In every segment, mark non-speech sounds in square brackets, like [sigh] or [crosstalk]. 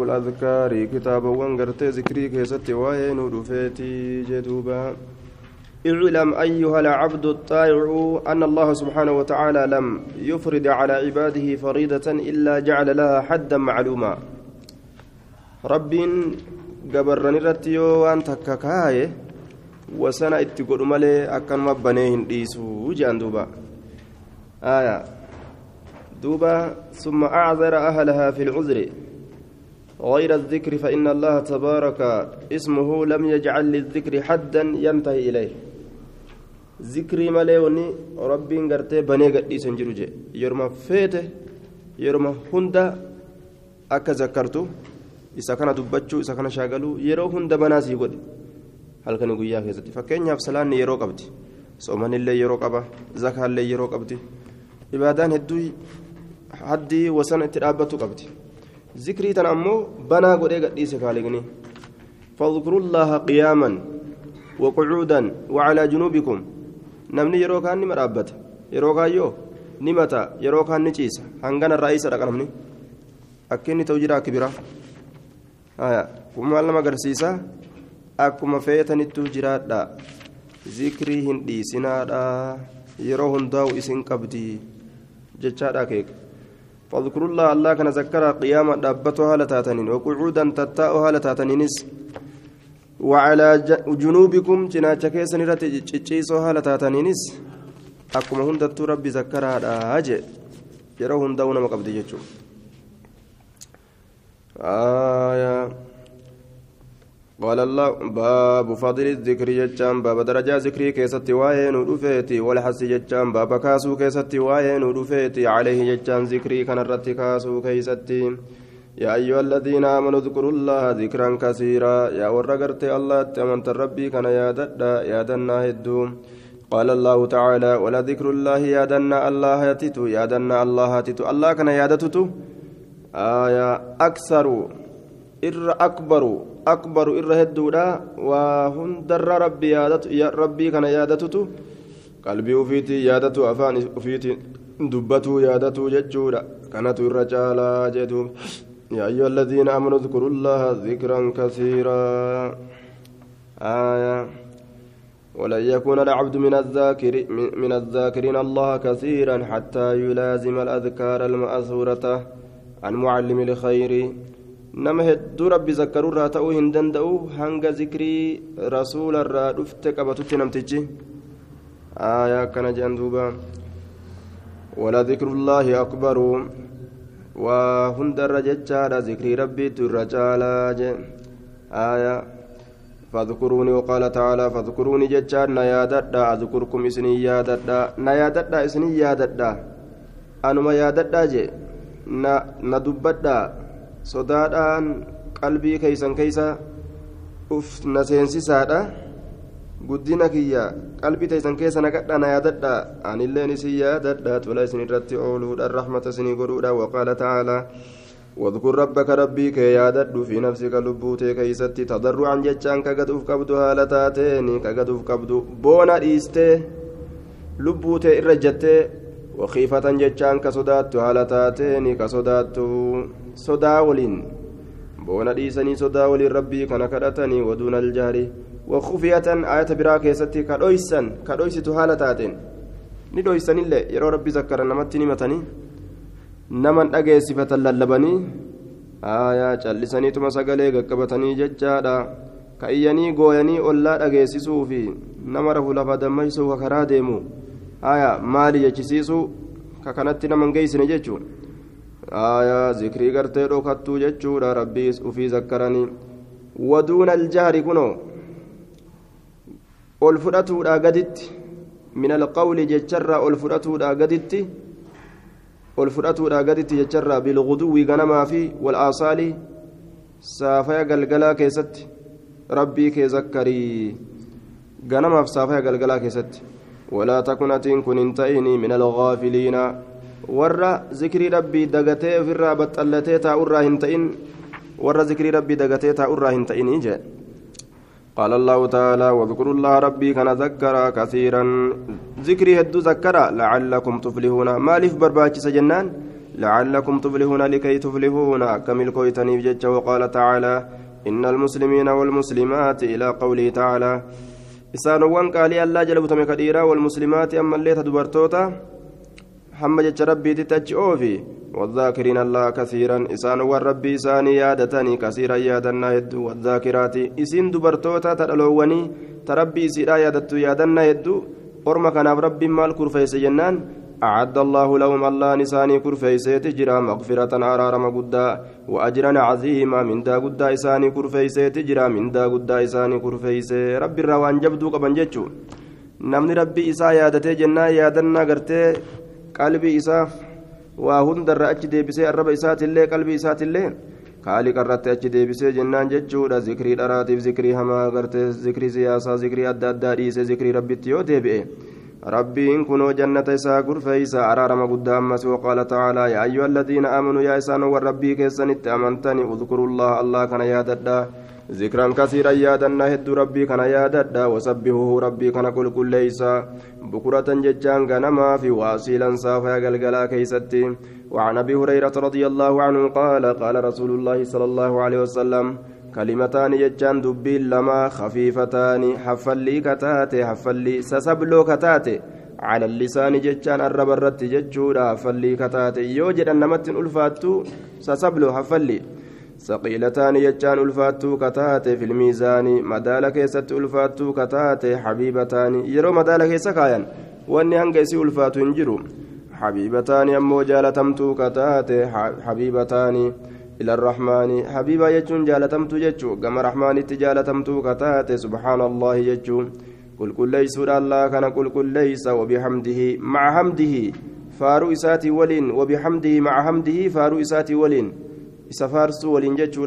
الأذكار كتاب وانقرت ذكري كيست وين رفيتي جدوبا اعلم أيها العبد الطائع أن الله سبحانه وتعالى لم يفرد على عباده فريضة إلا جعل لها حدا معلوما رب قبرني رتيو وان تككاي وسنة اتقل ملي أكن مبنيهن ديسو جاندوبا آية دوبا ثم أعذر أهلها في العذر غير الذكر فإن الله تبارك اسمه لم يجعل للذكر حدا ينتهي إليه. ذكري مليوني ربي غرتي بني قدي سنجروجي يرما فيته يرما هندا أكا ذكرتو. إذا كان دبتشو إذا كان شاغلو يرو هندا بناسي قدي هل كان يقول كيستي فكين ياف سلان يرو قبتي. صومان اللي يرو قبا زكاة اللي يرو قبتي. عبادان هدوي حدي وسنة ترابتو قبتي. ذكري تن أمو بنا قد قديس خالقني فاذكروا الله قياما وقعودا وعلى جنوبكم نمني يرو كان مرابت يرو كايو نمتا يرو كان نجيس هنغان الرئيس رقا نمني أكيني توجيرا كبيرا آية كما لما قرسيسا أكما فيتني توجيرا دا ذكري هندي سنادا يرو هنداو اسن قبدي جتشا كيك فاذكروا الله الله كان ذكر قياما دابتها لتاتنين وقعودا تتاؤها لتاتنينس وعلى جنوبكم جناچ كيسن رت چيچيسوها لتاتنينس akkuma hundattuu rabbi zakkaraadha je yeroo hundaa'u nama qabdi jechuu قال الله باب فضل الذكر جتان باب درجة ذكري كيستي واين ودفيتي والحس جتان باب كاسو كيستي واين ودفيتي عليه جتان ذكري كان الرت كاسو كيستي. يا أيها الذين آمنوا اذكروا الله ذكرا كثيرا. يا ورقرت الله تمنت ربي كان يا ددا يا دنا هدو. قال الله تعالى ولا ذكر الله يا دنا الله يتتو يا دنا الله يتتو الله كان يا دتتو؟ آية أكثر. إر أكبر أكبر إر هدودا وهندر ربي يادت يا ربي كان يادتتو قلبي وفيتي يادتو أفاني وفيتي دبتو يادتو ججودا كانت الرجال جدو يا أيها الذين آمنوا اذكروا الله ذكرا كثيرا آية ولن يكون العبد من الذاكر من الذاكرين الله كثيرا حتى يلازم الأذكار المأثورة عن معلم الخير nama hedduu rabbi zakkaruurraa ta'uu hin danda'u hanga zikrii rasuularraa dhufte qabatutti namtichi aayaa akkana jedhan duuba waa hundarra jechaadha zikrii rabbiitu irra caalaa je aayaa فاذكروني وقال تعالى فاذكروني جتان نياددا أذكركم إسني ياددا نياددا إسني ياددا أنما ياددا جي ندبدا sodaadhaan qalbii keeysan keeysa uf na seensisaadha guddina kiyya qalbii teeysan keessa naqadha na yaadadha anilleen isin yaadadha tola isin irratti ooluudha rahmata isinii godhuudha waqaala tacaalaa واذكر ربك ربي كي يادد في نفسك لبوتي كيستي تضرعا جتشان كقدوف كبدو هالتاتين كقدوف كبدو بونا إيستي لبوتي إرجتي وخيفة جتشان كصدات هالتاتين كصدات sodaa waliin boona dhiisanii sodaa waliin rabbii kana kadhatanii waduuna aljaari wakufiyatan ayata biraa keessatti ka dhoysan ka dhoysitu haala taateen ni dhoysanillee yeroo rabbii zakkaran namatti himatanii naman dhageessifatan lallabanii aayaa callisaniituma sagalee gaqqabatanii jechaadha ka iyyanii gooyanii ollaa dhageessisuu fi nama rafu lafa dammaysuu ka karaa deemu aayaa maali jechisiisuu ka kanatti naman geeysine jechuun آية ذكري قرتي روكتو جتشورا ربي وفي ذكرني ودون الجهر كنو والفرأتو قدت من القول جتشرا والفرأتو قدت والفرأتو قدت جتشرا بالغدو غنما في والآصال سافيا قلقلا كيست ربي كي ذكري غنما في سافيا قلقلا كيست ولا تكنت كن انتئني من الغافلين warra zikrii rabbii dagatee ofirraa baxxallatee taa'urraa hin ta'in warra zikrii rabbii dagatee taa'urraa hin ta'inii jee. قال الله تعالى واذكروا الله ربي كان ذكر كثيرا ذكري هدو ذكر لعلكم تفلحون مالف برباكس جنان لعلكم تفلحون لكي تفلحون كمل كويتني جج وقال تعالى إن المسلمين والمسلمات إلى قوله تعالى إسانوان قال الله جل وعلا والمسلمات أما اللي تدبرتوتا حمد جج ربي تتج أوفي والذاكرين الله كثيرا إسان والربي إساني يادتني كثيرا يادنا يدو والذاكرات إسين دبرتوتا تدلوني تربي إسيرا يادتو يادنا يدو أرمى كان ربي مال كرفيس جنان أعد الله لهم الله نساني كرفيسيت جرا مغفرة أرارم قدا وأجرا عظيما من دا قدا إساني كرفيسيت جرا من دا قدا إساني كرفيسي ربي الروان جبدو قبن جتشو نمني ربي إسا يادتي جنا يادنا قلبي إسا وهند الرأج ديبسي الرب إسات اللي قلبي إسات اللي خالق irratti achi deebisee jennaan jechuudha. Zikrii dharaatiif zikrii hamaa gartee zikrii siyaasaa zikrii adda addaa dhiisee zikrii rabbitti yoo deebi'e ربين كنوا جنة إساء قرفيسا أرارم قدام وقال تعالى يا أيها الذين آمنوا يا إسان والربي كيسن أمنتني اذكروا الله الله كان يا ددا ذكرا كثيرا يا دنا هد ربي كان يا ددا وسبحوه ربي كان كل كل ليس بكرة ججان غنما في واصيلا صافا قلقلا كيستي وعن أبي هريرة رضي الله عنه قال قال رسول الله صلى الله عليه وسلم كلمتان ججان دبين لما خفيفتان حفلي كتاتي حفلي سسبلو كتاتي على اللسان ججان الرب الرت ججودا حفلي كتاتي يوجد أنمت ألفاتو سسبلو حفلي ثقيلتان ججان ألفاتو كتاتي في الميزان مدالة كيست ألفاتو كتاتي حبيبتان يرو مدالة كيسكايا واني هنجسي ألفاتو انجرو حبيبتان أمو جالتمتو كتاتي حبيبتان إلى الرحمن حبيبا يجون جالتمت ججو كما رحمن تجالتمت كتات سبحان الله يجو قل كل ليس الله كان قل كل ليس وبحمده مع حمده فارو إساتي ولين وبحمده مع حمده فارو إساتي ولين إسفارس ولين ججو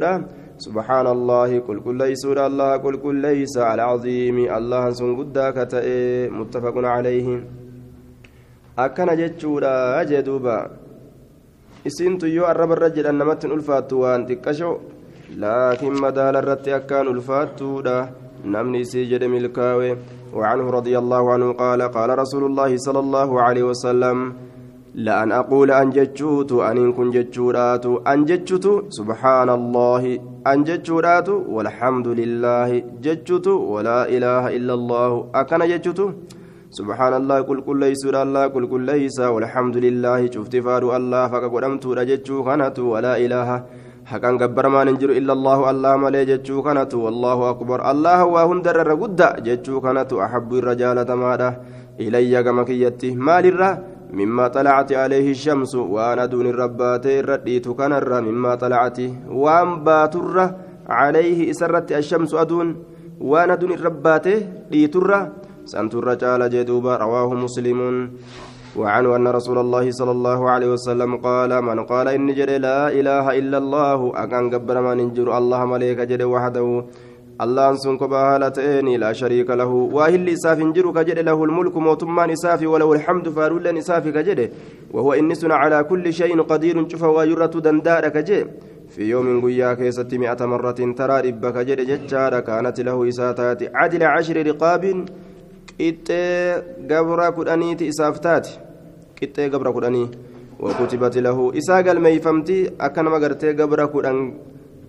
سبحان الله قل كل ليس الله قل كل ليس على عظيم الله سن قداك متفق عليه أكن ججو أجدوبا yoo arraba irra jedhan namatti hin ulfaattu waan xiqqasho. Laakiin madaala irratti akkaan ulfaattuudha. Namni isii jedhe milkaawe. وعنه رضي الله عنه قال قال رسول الله صلى الله عليه وسلم لأن أقول أن جتشوت أن كن جتشورات أن جتشوت سبحان الله أن جتشورات والحمد لله. جتشوت ولا إله إلا الله. أكن جتشوت سبحان الله قل كل ليس الله قل كل ليس والحمد لله. شفت فارو الله فقدمت رجتشو خنت ولا إله. حقا قبر ما ننجر إلا الله. الله ملي جتشو خنت والله أكبر. الله وهندر رقد جتشو خنت أحب الرجال ماذا إلي كمكيتي مال الره مما طلعت عليه الشمس وأنا دون الربات رديت كنر مما طلعت وأن باتر عليه إسرت الشمس أدون وأنا دون الربات ديتر سنت الرجال جدوبا رواه مسلم وعنه أن رسول الله صلى الله عليه وسلم قال من قال إن جري لا إله إلا الله أكان قبر ما ننجر الله مليك جري وحده الله سن كبهالتين لا شريك له. واهل إساف جر كجد له الملك موتمان إساف وله الحمد فارول إساف كجد. وهو إنسنا على كل شيء قدير شوف ويرة دندار كجد. في يوم قيا كيست مئة مرة ترى ربك جد ججار. كانت له إساتات عدل عشر رقاب. kudhaniiti isaaf taate qixxee gabra kudhanii wakutibati lahu isaa galmeeyfamti akka nama gartee gabra kudhan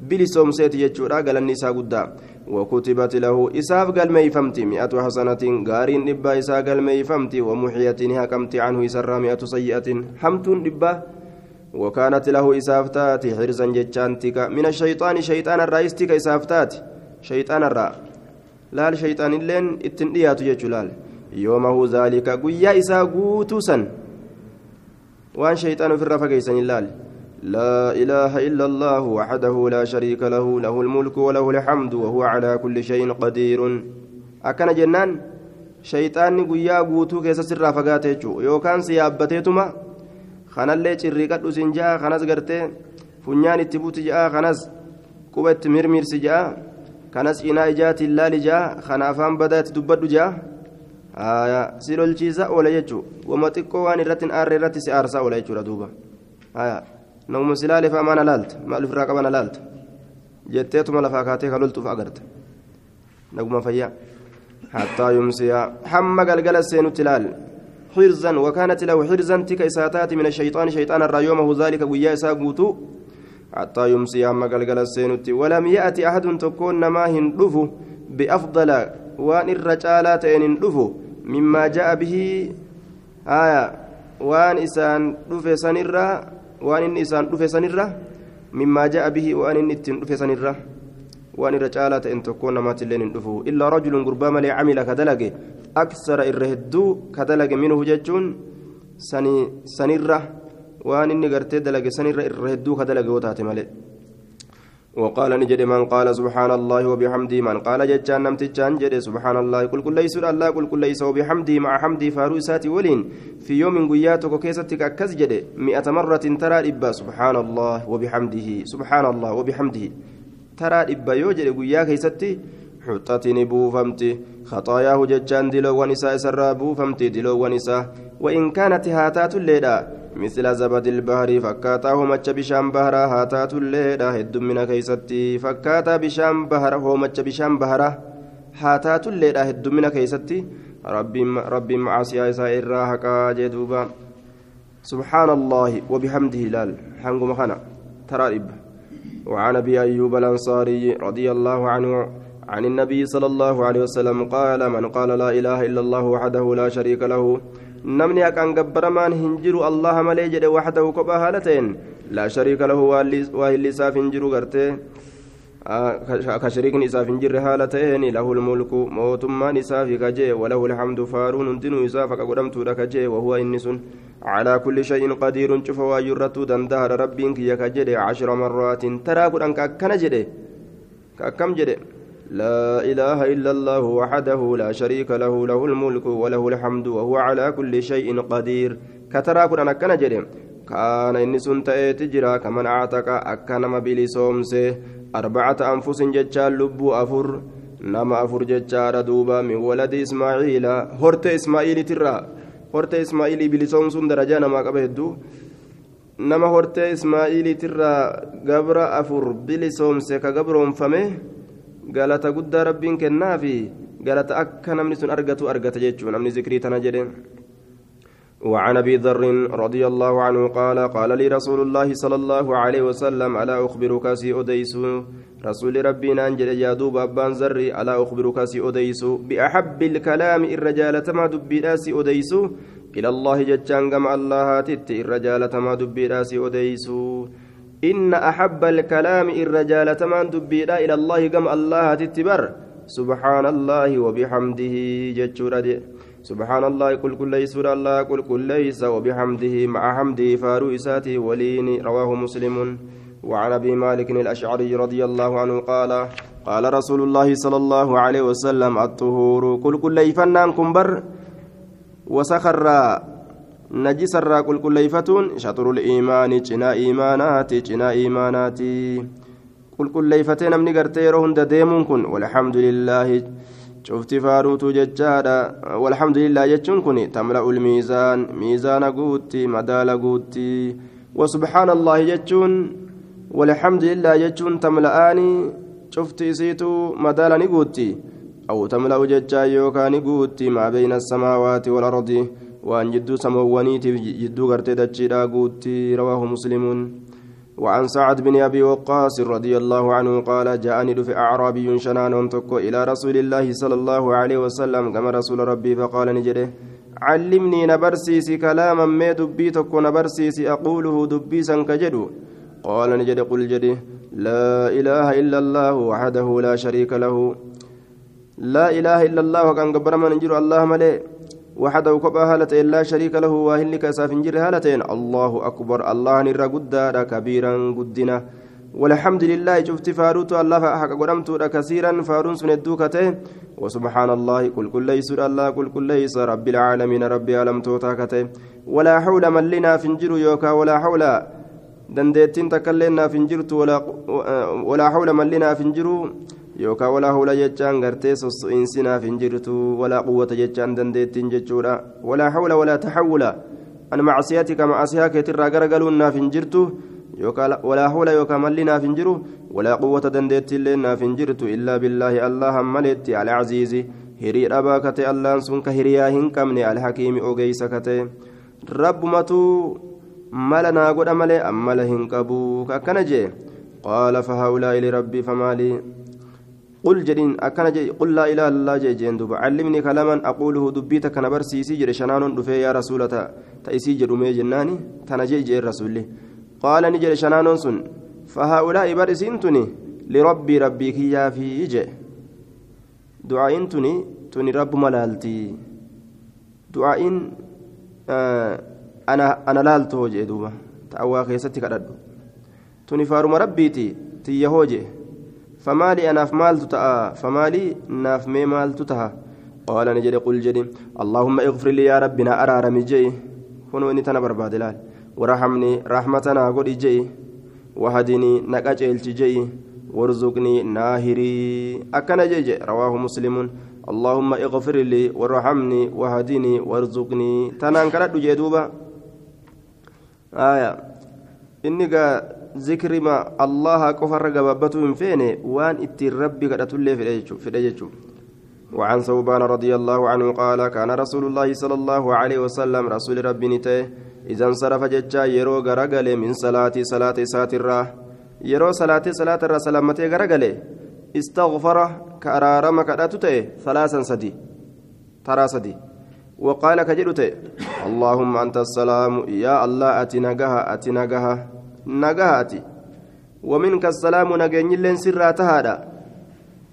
bilisoomseeti jechuudha galanni isaa guddaa wakutibati lahu isaaf galmeeyfamti mi'atu hasanatiin gaariin dhibbaa isaa galmeeyfamti wamuxiyatiin haqamti canhu isarraa mi'atu sayyi'atiin hamtuun dhibbaa وكانت له إسافتات حرزا جتشانتك من الشيطان شيطان الرئيستك إسافتات شيطان الرأي laal shayxaanilleen ittin dhiyaatu jechuu laal yoomahu zaalika guyyaa isaa guutuu san waan shayxaan ofirraa fageeysanin laal لا إله إلا الله وحده لا شريك له له الملك وله الحمد وهو على كل شيء قدير. أكن جنان شيطان قيا قوتو كيس سر فقاته يوكان سيابتيتما خنالي تشريكات سنجا خناس قرتي فنيان التبوت جاء خناس قوة مرمير سجاء kanas cinaa ijaatiin laali jaa kana afaan badaatti dubbadhu jaa si lolchiisa oola jechuun wama xiqqoo waan irratti hin aarre irratti si aarsaa oola jechuudha duuba namuma si laaleef amaana laalta maal ofirraa qabana laalta jetteetuma lafaa kaatee kaloltuuf agarta naguma fayyaa hattaa yumsiyaa hamma galgala seenutti laal حرزا وكانت له حرزا تك إساتات من الشيطان شيطان الريومه ذلك ويا إساقوتو حتى يمسي أما قلقل السينوت ولم يأتي أحد تكون ما هندفو بأفضل وان الرجالات هندفو مما جاء به آية وان إسان دفي سنرة وان إن إسان دفي سنرة مما جاء به وان إن دفي سنرة وان الرجالات إن تكون ما تلين هندفو إلا رجل قربما لعمل كدلق أكثر الرهدو كدلق منه ججون سني سنرة waan inni gartee dalage sanirra irra hedduu ka dalage yoo taate malee. وقال نجد من قال سبحان الله وبحمده من قال جتان نمتجان جد سبحان الله. قل كل ليس الله قل كل ليس وبحمده مع حمده فاروسات ولين. في يوم قياتك كيستك أكز جد مئة مرة ترى إبا سبحان الله وبحمده سبحان الله وبحمده. ترى إبا يوجد قيا كيستي حطتني بوفمتي خطاياه جتان دلو ونساء سرى بوفمتي دلو ونساء. وإن كانت هاتات الليلة مثل زبد البحر فكاتا همتش بشام بهرا هاتات الليلة هد من كيستي فكاتا بشام بهرا همتش بشام بهرا هاتات الليلة هد من كيستي ربي ربي معصي سائر راهكا جدوبا سبحان الله وبحمده لال حنق مخنا ترائب وعن ابي ايوب الانصاري رضي الله عنه عن النبي صلى الله عليه وسلم قال من قال لا اله الا الله وحده لا شريك له namni haqaan gabbaramaan hin jiru allaha malee jedhe waxdahu kophaa haala ta'een laa shariika lahu waa hilli isaaf hin jiru gartee ka shariikni isaaf hin jirre haala ta'een lahu lmulku mootummaan isaafi kajee walahu lhamdu faaruun hundinuu isaaf haqa godhamtuudha kajee wahuwa inni sun calaa kulli shayin qadiirun cufa waa yurrattuu dandahadha rabbiin kiyya ka jedhe cashira marraatin taraa kudhan ka akkana jedhe ka akkam jedhe لا إله إلا الله وحده لا شريك له له الملك وله الحمد وهو على كل شيء قدير. كترى كنا كان جريم كان إني سنت تجرى كمن أعتق أكنم بلسومس أربعة أنفس ججال لب أفر. نما أفر ججار دوبا من ولد إسماعيل. هرت إسماعيل ترى. هرت إسماعيل بلسومس درجة نما قبهدو nama hortee ismaa'iiliitirraa gabra afur bilisoomse ka gabroonfame galata guddaa rabbiin kennaafi galata akka namni sun argatu argata jechuun namni zikrii tana jedhe. وعن أبي ذر رضي الله عنه قال قال لي رسول الله صلى الله عليه وسلم ألا أخبرك سي اوديس رسول ربنا انجل يا دوب أبان ذري ألا أخبرك سي اوديس بأحب الكلام الرجال تما دبي سي اوديس إلى الله جتان كما الله تت الرجال تما دبي سي اوديس إن أحب الكلام الرجال تمان دبيدا إلى الله قم الله تتبر. سبحان الله وبحمده جتشور سبحان الله قل كل ليس الله قل كل ليس وبحمده مع حمده فارو إساته ولين رواه مسلم. وعن أبي مالك الأشعري رضي الله عنه قال قال رسول الله صلى الله عليه وسلم الطهور قل كل ليفنان كنبر وسخر najisa irraa qulqulleeyfatuun shaxurul iimaani cinaa iimaanaati cinaa iimaanaati qulqulleeyfatee namni gartee yeroo hunda deemuun kun walhamdulillaahi cufti faaruutu jechaadha walhamdulillah jechuun kun tamla'ul miizaan miizaana guutti madaala guutti wasubxaana allaahi jechuun walhamdulillah jechuun tamla'aanii cufti isiitu madaala ni guutti aw tamla'u jechaa yookaan ni guutti maa beyna asamaawaati walardi وأن جدو سموانيتي جدو غرتي دجيدا قوتي رواه مسلم. وعن سعد بن أبي وقاص رضي الله عنه قال جاءني دفع أعرابي شنان تكو إلى رسول الله صلى الله عليه وسلم كما رسول ربي فقال نجده علمني نبرسيسي كلاما ما دبي تكو نبرسيسي أقوله دبي سنكجدو. قال نجد قل جده لا إله إلا الله وحده لا شريك له. لا إله إلا الله وكان قبر من الله ملئ. وحده كبا هالتين لا شريك له واهل كساف جر هالتين الله أكبر. الله نرى قدار كبيرا قدنا. والحمد لله. شفت فاروت الله حق قدمت كثيرا. فارون سندوكته وسبحان الله. كل كل ليس الله. كل كل ليس رب العالمين. ربي عالم توتاكته ولا حول من لنا فنجر يوكا. ولا حول. دندتين تكلنا فنجرت ولا ولا حول من لنا فنجرو. Yookaan walaa hawla jechaan gartee sosso'iinsinaaf hin jirtu walaa quwwata jechaan dandeettiin jechuudha walaa hawla walaa taxawula an macsiyatika macsiyaa keetirraa garagaluun naaf hin jirtu walaa hawla yookaan malli naaf hin jiru walaa quwwata dandeettiillee naaf hin jirtu illaa billaahi allahan maleetti alcaziizi hirii dhabaa kate allaan sun ka hiriyaa hin qabne alhakiimi ogeeysa kate rabbumatu mala naa godha malee ammala hin qabu ka akkana jee qaala fahaulaa'i lirabbii famaalii قل جدين أكن قل لا إله إلا الله جين دوبا علمني كلاما أقوله دبيت كان برسيسي جري شنان دفي يا رسول تأسي جرمي جناني تنجي جي الرسول قال نجري شنان سن فهؤلاء برسنتني لربي ربي كيا في جي. دعاء تني رب ملالتي. دعاء آه أنا أنا لالتو جي دوبا تأوى خيستي كدد تني فارم ربيتي تيهوجي فمالي أناف مالت تأ فمالي ناف مي مالت تها قال نجد قل جدي اللهم اغفر لي يا ربنا أرى رمجي هنو إني تنا برباد لال. ورحمني رحمتنا قد جي وهدني نقاج الجي وارزقني ناهري. أكن جي رواه مسلم. اللهم اغفر لي وارحمني وهدني وارزقني. تنان كرد جدوبا آية. إني ما الله كفر قبابته من فين وان اتي ربي قد أتولي في الأجج وعن ثوبان رضي الله عنه قال كان رسول الله صلى الله عليه وسلم رسول ربي نته إذا انصرف ججا يرو غرغل من صلاة صلاة ساترة يرو صلاة صلاة الرا سلامتي غرغل استغفر كأرارم كداتته ثلاثا سدي ترى سدي وقال كجدته اللهم أنت السلام يا الله أتنجها أتنجها nagahaati waminka assalaamu nageenyilleen sirraa tahaadha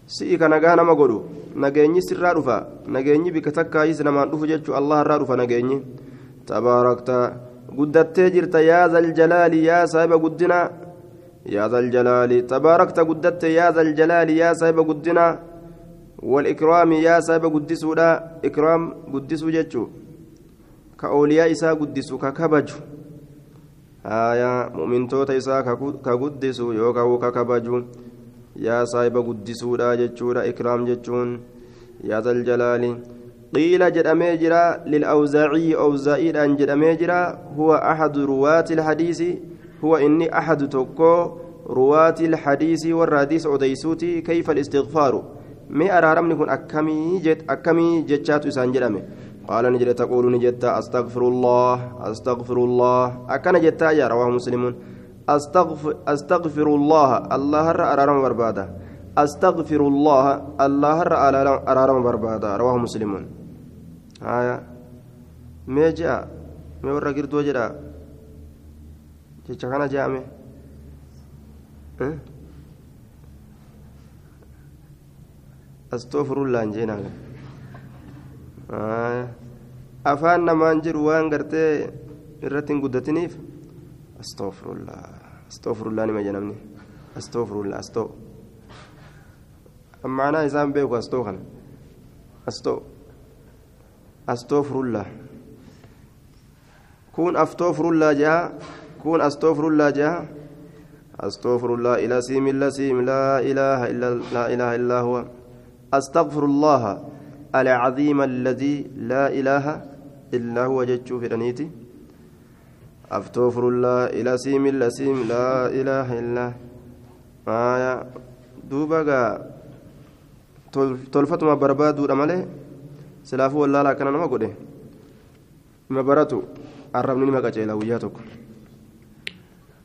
si'i ka nagaa nama godhu nageenyi sirraa dhufa nageenyi bika takkaayis namaan dhufu jechuu allah irraa dhufa nageenyi tabaarakta guddattee jirta yaa zaljalaali yaa saahiba guddina yaa zaljalaali tabaarakta guddatte yaa zaljalaali yaa saahiba guddina والإكرام يا سبب قدسودا إكرام قدسو جتشو كأولياء إسا قدسو ككبجو aayaa mu'mintoota isaa ka guddisu yookaan ka kabaju yaa saahiba guddisuudha jechuudha ikraam jechuun yaa zaljalaali qiila jedhamee jira lilawzaacii awzaa'iidhaan jedhamee jira huwa axadu ruwaati ilhadiisi huwa inni axadu tokko ruwaati ilhadiisi warra hadiisa odeysuuti kayfa alistighfaaru mee araaramni kun akkamii jechaatu isaan jedhame قال نجد تقول نجد أستغفر الله أستغفر الله. أكن جدت يا رواه مسلم. أستغفر, أستغفر الله. الله أرارم بربادا أستغفر الله. الله أرارم بربادا رواه مسلم. آية. ما جاء ما ورا قرد وجرا جاء كان جاء أستغفر الله جينا. Afaan namaan jiru waan gartee irratti hin guddatiniif astoofirullaa astoofirullaa nima jedhamni astoofirullaa astoo maanaa isaan beeku astoo kana astoo astoofirullaa kun aftoofirullaa jaha kun astoofirullaa jaha astoofirullaa ila siimilla siim laa ilaaha illaa huwa astagfirullaaha العظيم الذي لا إله إلا هو جتشو في رنيتي. أفتغفر الله إلى سيم اللسيم لا إله إلا آية دوبا تلفتما بربادو رمالي. سلافو الله لا كان نما قده. ما براتو. الرمني ما قجيلا وياتك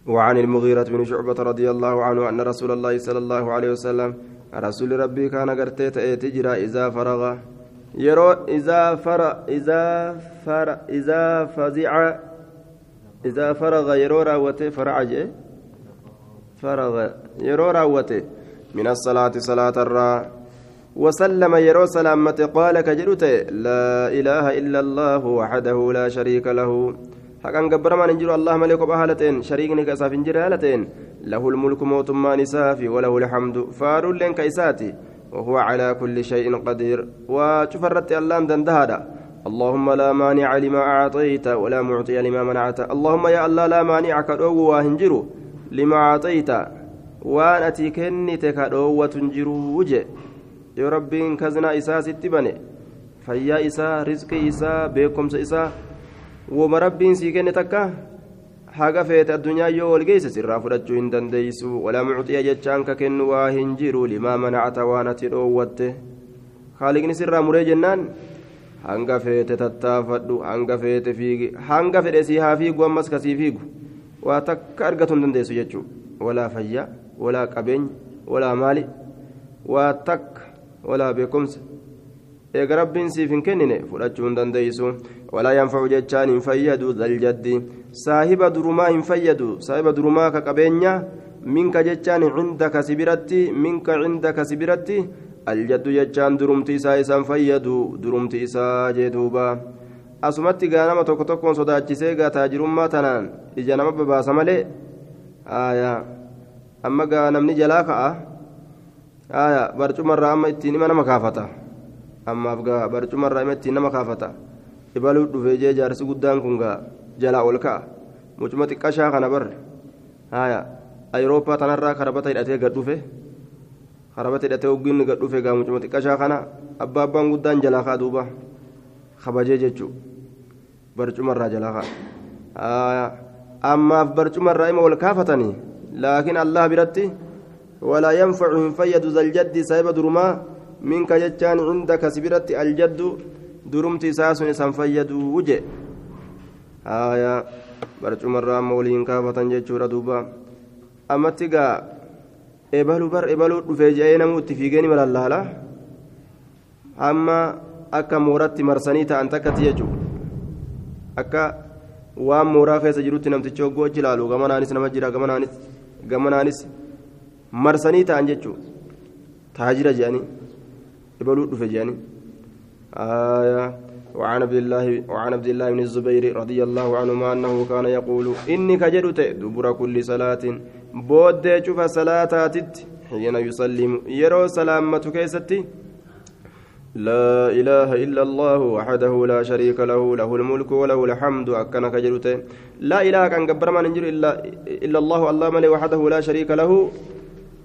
وعن المغيرة بن شعبة رضي الله عنه أن رسول الله صلى الله عليه وسلم رسول ربي كان قرتيت تجرى إذا فرغ. يرو إذا فر إذا فر إذا فزع إذا فرغ يرو راوته فرعج فرغ يرو راوته من الصلاة صلاة الرا وسلم يرو سلامة قال كجرت لا إله إلا الله وحده لا شريك له حقا قبر ما ننجر الله ملك بهالتين شريكني كساف انجر هالتين له الملك موت ما نسافي وله الحمد فار لين كيساتي وهو على كل شيء قدير. وشفرت الله دندهدا اللهم لا مانع لما أعطيت ولا معطي لما منعت. اللهم يا الله لا مانع كدو وهنجرو لما أعطيت. وأن أتيكني تكدو وتنجرو وجه. يا ربي كزنا إساس التبني فيا إسا رزق إسا بكم إسا وما ربي سيكني تكا. Haga feete addunyaa yoo wal geesse sirraa fudhachuu hin dandeeysu walaa mucxiya jechaan ka kennu waa hin jiru. Limaa manacata waan ati dhoowwatte. Haaliqni sirraa muree jennaan? Hanga feete tattaafadhu. Hanga feete fiigi. Hanga fedhe sii haa fiigu ammas kasii fiigu. Waa takka argatu hin dandeessu jechuudha. Walaa fayyaa walaa qabeenya walaa maali. Waa takka walaa beekumsa eega rabbiin siif hin kennine fudhachuu hin dandeessu walaa yanfacu jechaan hin fayyadu daljaddi saahiba durumaa hin fayyadu saahiba durumaa ka qabeenya minka jechaan cindaka sibiratti minka cindaka sibiratti aljaddu jechaan durumti isaa isaan fayyadu durumti isaa jee duuba asumatti gaa nama tokko tokkoon sodaachisee gaa taajirummaa tanaan ija nama babaasa malee aayaa amma gaa namni jalaa ka'a aayaa barcumarraa amma ittiin ima nama kaafata ammaaf gaa barcumarraa ima ittiin nama kaafata ibaluu dhufee jee jaarsi guddaan kun gaa jalaa ol ka'a mucuma xiqqashaa kana bar aayaa ayirooppaa tanarraa karabata hidhatee gad dhufe karabata hidhatee hoggiin gad dhufe gaa mucuma xiqqashaa kana abbaa abbaan guddaan jalaa ka'a duuba kabajee jechuudha barcumarraa jalaa ka'a ammaaf barcumarraa ima ol kaafatanii laakiin allah biratti walaa yanfacu hin fayyadu zaljaddi saahiba durumaa aljaddu durumti isaa sun isan fayyadu wuje haya barcumarraa amma waliin kaafatan jechuudha duuba ammatti gaa ebaluu bar ebaluu dhufee je'ee namuu itti fiigee nima lallaala amma akka mooratti marsanii ta'an takkatti jechuudha akka waan mooraa keessa jirutti namtichi hoggoo achi ilaalu gamanaanis nama jira gamanaanis gamanaanis marsanii ta'an jechuudha taajira je'anii ebaluu dhufe je'anii وعن عبد الله وعن عبد الله بن الزبير رضي الله عنهما أنه كان يقول إني كجدت دبر كل صلاة بود شوف صلاتات حين يسلم يرى سلامة كيستي. لا إله إلا الله وحده لا شريك له له الملك وله الحمد أكن كجدت. لا إله كان قبر ما ننجر إلا إلا الله الله ملي وحده لا شريك له.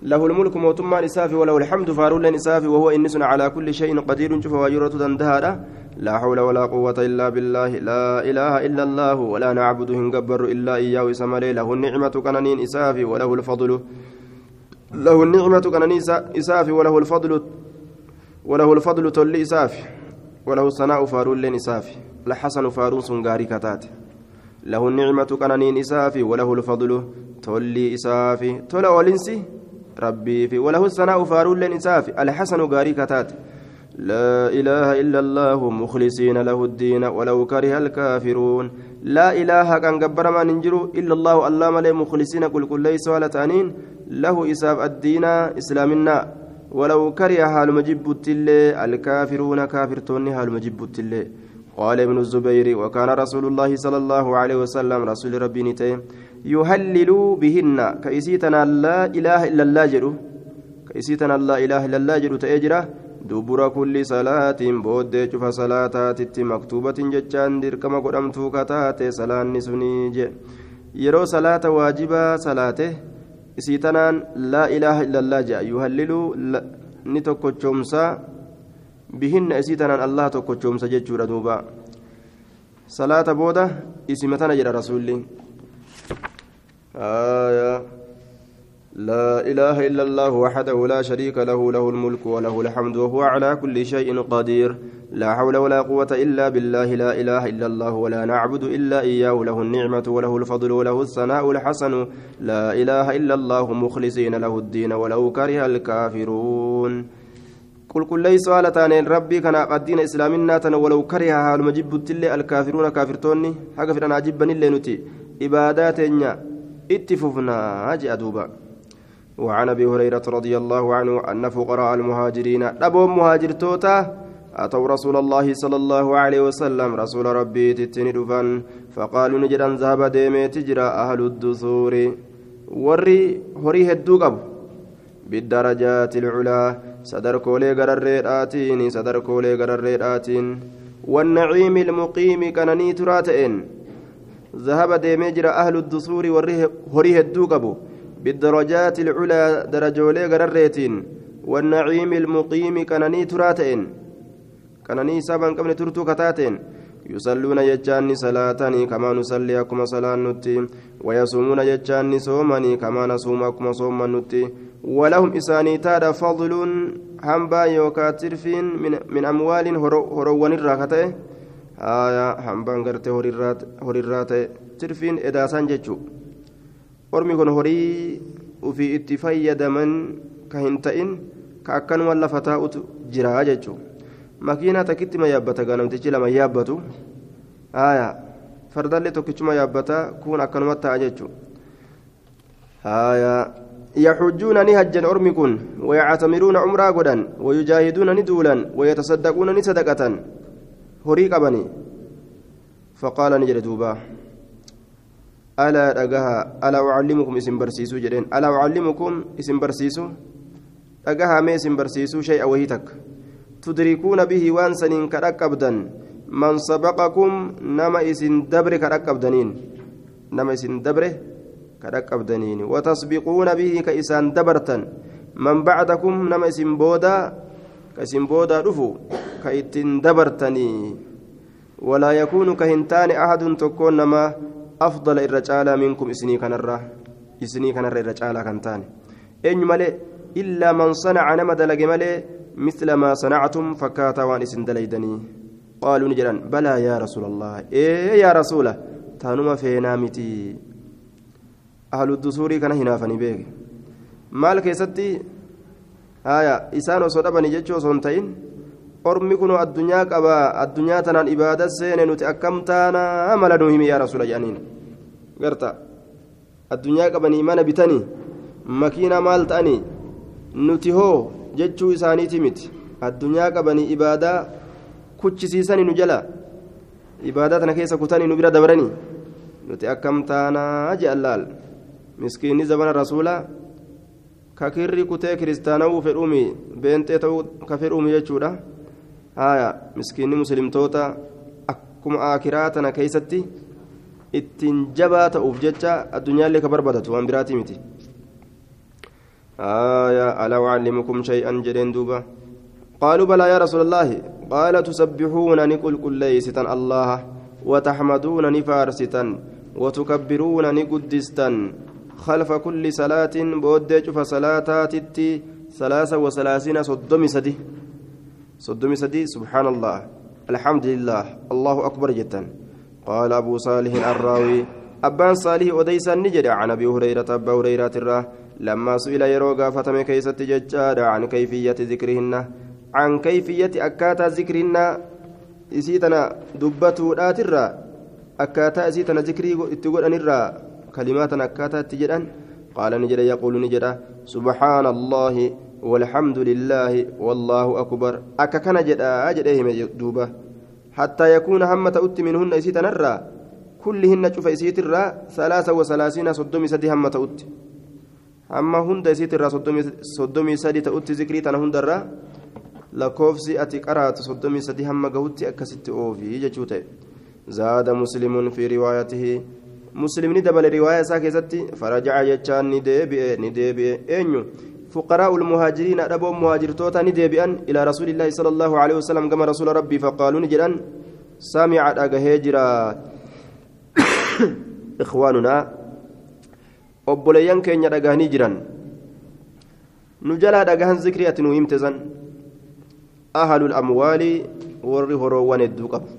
له الملك موتما نسافي وله الحمد فارول نسافي وهو إنس على كل شيء قدير شوف وجرة دندهارة لا حول ولا قوة إلا بالله لا إله إلا الله ولا نعبد هنجبر إلا إياه سملي له النعمة كنانين إسافي وله الفضل. له النعمة كنانين إسافي وله الفضل وله الفضل تولي إسافي وله الثناء فارول إسافي الحسن فاروس غاري كتات. له النعمة كنانين إسافي وله الفضل تولي إسافي تولى ولنسي ربي في وله الثناء فارول إسافي الحسن غاري كتات. لا إله إلا الله مخلصين له الدين ولو كره الكافرون. لا إله كان جبر ما ننجرو إلا الله الله ملي مخلصين كل كل ليس ولا تانين. له إساب الدين إسلامنا. ولو كره حال مجب التلي الكافرون كافرتون حال مجب التلي قال ابن الزبير وكان رسول الله صلى الله عليه وسلم رسول ربي نتي يهلل بهن كيسيتنا لا إله إلا الله جرو كيسيتنا لا إله إلا الله جرو تأجره دبر كل صلاة بود شوف صلاة مكتوبة جتان دركما قدمتو كتات صلاة نسنيج يرو صلاة واجبة صلاة isiitanaan laa ilaaha illallaa jedha yuhallilu ni tokkochoomsa bihinna isiitanaan allah tokkochoomsa jechuudha duuba salaata booda isima tana jedha rasuulli لا إله إلا الله وحده لا شريك له له الملك وله الحمد وهو على كل شيء قدير. لا حول ولا قوة إلا بالله لا إله إلا الله ولا نعبد إلا إياه له النعمة وله الفضل وله الثناء الحسن. لا إله إلا الله مخلصين له الدين ولو كره الكافرون. قل كل ليس على ربي كان قدين إسلامنا ولو كره حال مجب الكافرون كافرتوني. حاجة في أنا أجيبني اللي نتي. إباداتنا اتففنا هاجي أدوبا. وعن أبي هريرة رضي الله عنه أن فقراء المهاجرين ابو مهاجر توتا أتوا رسول الله صلى الله عليه وسلم رسول ربي تتني دفن فقالوا نجدا ذهب ديمي تجرى أهل الدثور. وري هري هدو بالدرجات العلا صدر كولي غرريداتين صدر كولي غرريداتين والنعيم المقيم كانني تراتين ذهب ديمي جرى أهل الدثور وري هري هدو قبو بالدرجات العلى درجولي غرريتين والنعيم المقيم كنني تراتين. كنني سبا قبل ترتو كتاتين. يصلون يجاني صلاتني كما نصلي أكما صلاة نتي ويصومون يجاني صومني كما نصوم أكما صوم نتي ولهم إساني تادا فضل هنبا يوكا ترفين من, من أموال هروان الراكته آية هنبا غرتي هوريرات ترفين إداسان جتشو أرمي كن هوري وفي اتفايا دمن كهنتئن كأكن ولا فتاة جرا جتشو makiinaa takkitti ma yaabbata gaanamtichi lama yaabbatu. Haaya fardallee tokkichuma yaabbata kun akkanumatti ta'a jechuudha haaya يحجون نهجا أرمكن ويعتمرون عمرا غدا ويجاهدون ندولا ويتصدقون نصدقة هريق بني فقال نجد دوبا ألا رجها ألا أعلمكم اسم برسيسو جدين ألا أعلمكم اسم برسيسو رجها ما اسم برسيسو شيء وهيتك تدركون به وانسن كركبدا من سبقكم نما اسم دبر كركبدنين نما اسم دبره كركبدنين وتسبقون به اسم بودا رفو كإتن دبرتني ولا يكون كهنتان أحد تكون نما أفضل الرجال منكم إسني كنرة إسني كنرة الرجال كنتان إن ملئ إلا من صنع نما دلق ملئ مثل ما صنعتم فكاتا وان دليدني قالوا نجران بلى يا رسول الله إيه يا رسوله تانما فينا متي أهل الدسور كان هنا فني بيك maal keessatti haya isaan osoo dhabanii jechuu osoo hin ta'in ormi kun addunyaa qaba addunyaa tanaan ibaada seene nuti akkam taana mala nuu himi yaa rasuula jedhaniin garta addunyaa qabanii mana bitanii makiina maal ta'anii nuti hoo jechuu isaaniiti miti addunyaa qabanii ibaadaa kuchisiisanii nu jala ibaadaa tana keessa kutanii nu bira dabaranii nuti akkam taanaa je'an laal miskiinni zabana rasuulaa ka kirri kutee kiristaanawuu fedhuumi beentee ta'uu ka fedhuumi jechuudha haya miskiinni muslimtoota akkuma aakiraa tana keeysatti ittiin jabaa ta'uuf jecha addunyaallee ka barbaadatu waan biraatii miti ألا أعلمكم شيئا جرين دوبا قالوا بلى يا رسول الله قال تسبحون نقول كل ليستا الله وتحمدون نفارستا وتكبرون نقدستا خلف كل صلاة بودج فصلاتات ثلاثة وثلاثين صدومي سدي. صدومي سدي سبحان الله. الحمد لله. الله أكبر جدا. قال أبو صالح الراوي أبان صالح أديسا نجد عن أبي هريرة أبا هريرة الراه لما سئل يروغا فتم كيست ججار عن كيفية ذكرهن. عن كيفية أكاتا ذكرهن إسيتنا دبتو آترا أكاتا إسيتنا ذكري إتقول أنرا كلمات أكاتا تجدان قال نجد يقول نجد سبحان الله والحمد لله والله أكبر أكا كان جدا أجدهم دوبة حتى يكون همة أت منهن إسيتنا الرا كلهن شوف إسيت الرا ثلاثة وثلاثين صدومي سدي همة أت amma hunda isiitirraa soddomii sadi ta'utti zikrii tana hundarraa lakkoofsi ati qaraatu soddomii sadi hamma gahutti akkasitti oofii jechuu ta'e zaada isaa keessatti farajaca jechaan ni deebi'e ni deebi'e eenyu فقراء المهاجرين أدبوا مهاجرتوتا نديبئا إلى رسول الله صلى الله عليه وسلم كما رسول ربي فقالوا نجرا سامع أجهجرا إخواننا obboleeyyan keenya dhagahanii jiran nu jalaa dhagahan zikrii ati nu himte san ahalul amwaali warri horoowwan hedduu qabu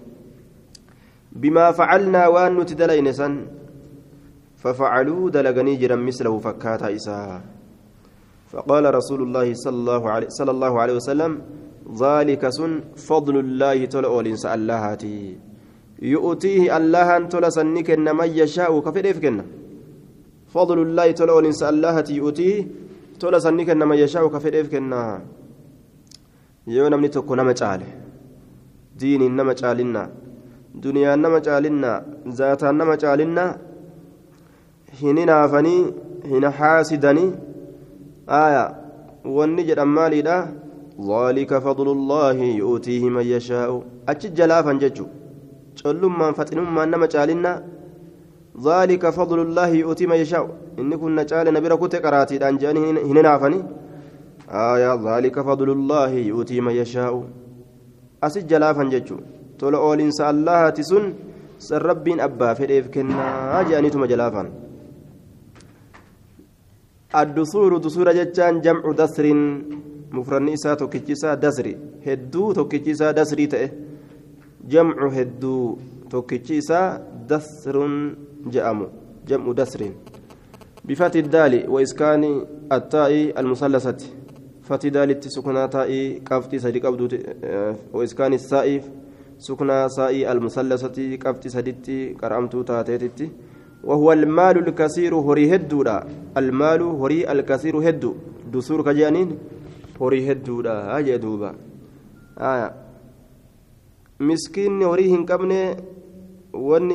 ففعلوا دلغني جرا مثله فكاتا إساء فقال رسول الله صلى الله عليه, صلى الله عليه وسلم ذلك سن فضل الله تلأ لنس اللهاتي. يؤتيه الله أن تلسنك من يشاء كفر كنا فضل الله تلأ ولنس الله تيؤتيه تلأ سنك إنما يشاء كفر كنا yoo namni tokko nama caale diiniin nama caalinna duniyaan nama caalinna zaataan nama caalinna hin hinaafanii hin haasidanii aya wanni jedhan maaliidha? ذلك فضل الله يؤتيه من يشاء أتش جلافا ججو collummaan faxinummaan nama caalinna. ذلك فضل الله يؤتي من يشاء إن كنا جعل نبي ركوت قراتي دان جاني هنا نافني آية ذلك فضل الله يؤتي من يشاء أسج جلافا ججو تول أول إنسان الله تسن سر ربين أبا فديف كنا جاني تم جلافا الدسور دسور جتان جمع دسر. مفرن إسا توكيتشيسا دسري هدو توكيتشيسا دسري تأه. جمع هدو توكيتشيسا دسر جأمو. جمع دسر. بفتح الدال وإسكان التاء المثلثة. فتح دال سكنا تاء كفتي سدي قبض وإسكان السائف. سكنا سائي المثلثة كفتي سدتي كرأمتو تاتيتي وهو المال الكثير هري هدودا المال هري الكثير هدو دسور كجانين هري هدودا هاجي دوبا آية مسكين هري هنكبني وان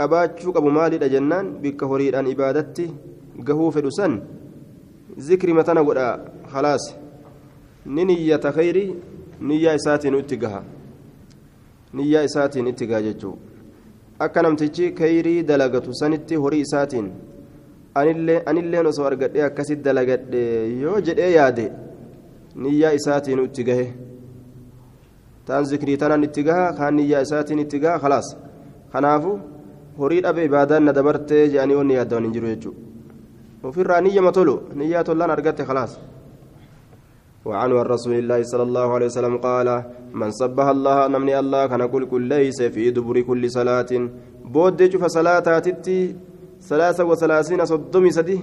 maalidha jennaan bikka horiidhaan ibaadatti gahuu fedhu san zikri matana godha khalaas ni niyyata khayri niyyaa isaatiin itti gaha niyyaa isaatiin itti gaha jechuu akka namtichi khayrii dalagatu sanitti horii isaatiin anilleen osoo argadhee akkasitti dalagadhe yoo jedhee yaade niyyaa isaatiin itti gahe taan zikrii tanan itti gaha kaan niyyaa isaatiin itti gaha khalaas kanaafu horii dhabe ibaadaan na dabartee jedhanii wanni yaaddawan hin jiru jechuudha ofirraa niyyama tolu niyyaa tollaan argatte khalaas وعن رسول الله صلى الله عليه وسلم قال من سبح الله نمني الله كان كل كل ليس في دبر كل صلاة. بود شوف صلاة تتي ثلاثة وثلاثين صدمي سدي.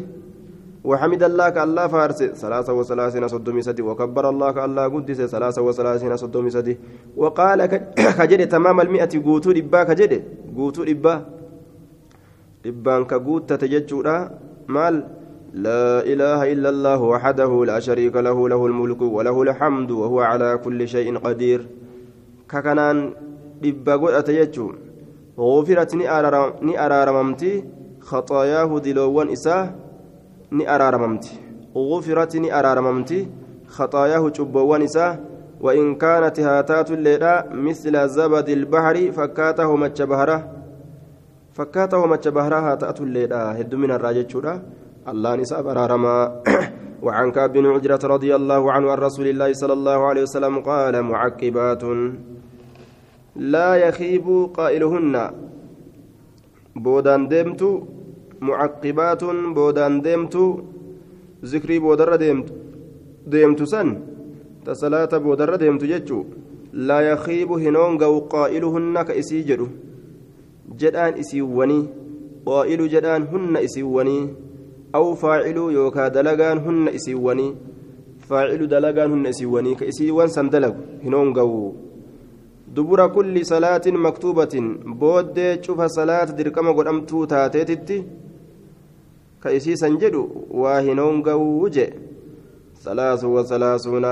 وحمد الله كالله فارس ثلاثة وثلاثين صدمي سدي. وكبر الله كالله قدس ثلاثة وثلاثين صدمي سدي. وقال [coughs] كجد تمام المئة قوتو إبا كجد قوتو dhibbaan ka guuttate jechuudha maal لا إله إلا الله وحده لا شريك له له الملك وله الحمد وهو على كل شيء قدير. ككنان godhate jechuun غفرت ni araaramamti خطاياه diloowwan isaa ni araaramamti غفرت ni araaramamti خطاياه cubboowwan isaa وإن كانت هاتات الليلة مثل زبد البحر فكاته متش بهره فكاته متش بهره هاتات الليلة. هد من الراجل الله نساب أرارما [coughs] وعن كعب بن عجرة رضي الله عنه عن رسول الله صلى الله عليه وسلم قال معقبات لا يخيب قائلهن. بودان ديمت معقبات. بودان ديمت ذكري بودر ديمت ديمت سن. تسلاة بودر ديمت جتشو. لا يخيب هنون قو قائلهن كإسي جدو. جدان إسي وني. قائل جدان هن إسي وني. أو فاعل يوكا دلغان هن إسيواني فاعل دلغان هن إسيواني كإسيوان سندلغ هنون قو دبر كل صلاة مكتوبة بود شوف صلاة دركما قدامتو تاتيتي كإسي سنجد وهنون قو ثلاث وثلاثون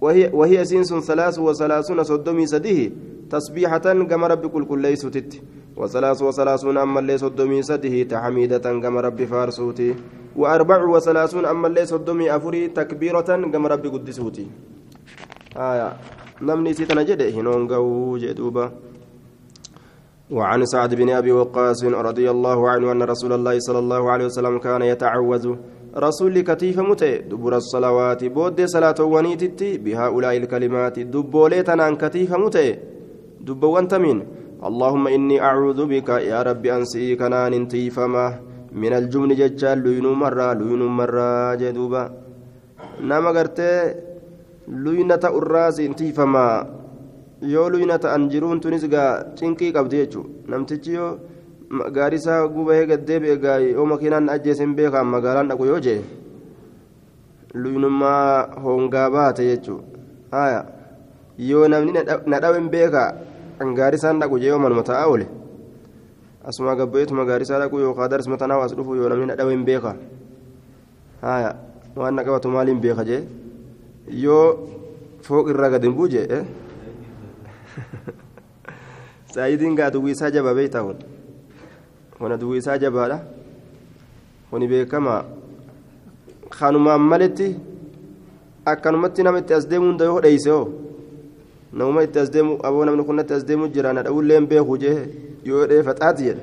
وهي وهي سنس ثلاث وثلاثون صدمي سديه تسبيحة كما رب كل كل ليست وثلاث وثلاثون أما اللي صدمي سده تحميدة كما رب فارسوتي وأربع وثلاثون أما اللي صدمي أفري تكبيرة كما رب قدسوتي. آية نمني سيتنا جده هنون قو جدوبا وعن سعد بن أبي وقاص رضي الله عنه أن رسول الله صلى الله عليه وسلم كان يتعوذ. رسول كتيف متى؟ دبر الصلوات بود صلاة ونيتتي بهؤلاء الكلمات دبوليتنا كتيف متى؟ دبوان تمين. اللهم إني أعوذ بك يا ربي أنسي كنان انتيفما من الجبن ججال لينو مرة لينو مرة جدوبا نما قرتي لينة الراس انتيفما yoo luyna ta'an jiruun tunis gaa cinqii qabdi jechuudha namtichi yoo gaarisaa gubahee gaddeebi'e gaa yoo makiinaan ajjeesin beekaan magaalaan dhaqu yoo jee luynummaa hongaa baate jechuudha yoo namni na dhawen beekaa Gaarisaan dhaqu jee yoo manuma taa'aa oole asuma gabbeetuma gaarisaa dhaqu yookaan darsima tanaa as dhufu yoo namni na dhawen beekaa waan na qabatu maaliin beeka jee yoo fooq irraa gadi hin buuje. saayidiin gaa duwwiisaa jabaa beektaa kun wana duwwiisaa jabaadha kuni beekamaa kanumaan maletti akkanumatti nama itti as deemuun dayoo dheeyse hoo namuma itti as deemu aboo namni kun natti as deemu jira na dha'ulleen beeku jee yoo dhee faxaati jedha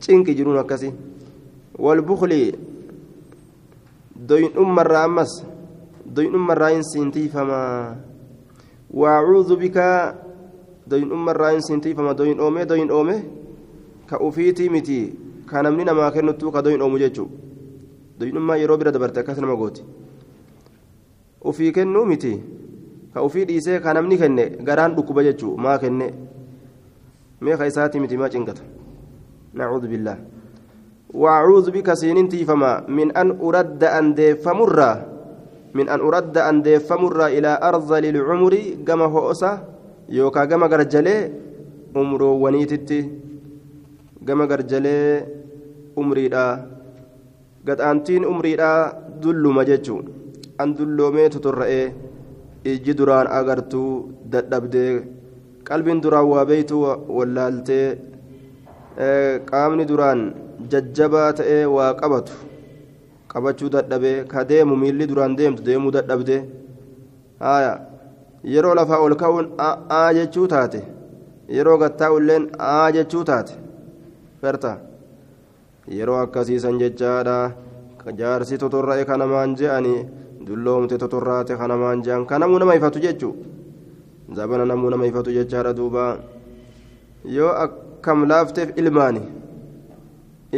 cinqi jiruun akkasii walbukli doyin'ummarraa ammas doyin'ummarraa hin siintiifamaa waacuudhu bikaa doyin ummarraa hin sintiifama doyin oomee doyin oome ka ufiitii miti ka namni namaa kennuttuu ka doyin oomu jechuu doynummaa yeroo bira dabarte akkas nama gooti ufii kennuu miti ka ufii dhiisee ka namni kenne garaan dhukkuba jechuu maa kenne mee ka isaati miti maa cinqata nacuudhu billaah سينتي فما من أن أرد أن ديفمرة من أن أرد أن ديفمرة إلى أرذل العمر كما هو أسا يوكا كما قرجلي عمرو ونيتتي كما قرجلي عمري gad umriidhaa dulluma jechuun an dulloomee totorra'ee ijji duraan agartuu dadhabdee qalbiin duraan waa beeytuu wallaaltee qaamni duraan jajjabaa ta'ee waa qabatu qabachuu dadhabee ka deemu miilli duraan deemtu deemuu dadhabdee yeroo lafaa ol ka'uun aa jechuu taate yeroo gattaa'ulleen aa jechuu taate ferta. Yeroo akkasiisan jechaadha jaarsi totorra'e kanamaan je'anii dulloomte totorraate kanamaan je'an kanamuu nama ifatu jechuu zabana namuu nama ifatu jechaadha duuba yoo akkam laafteef ilmaani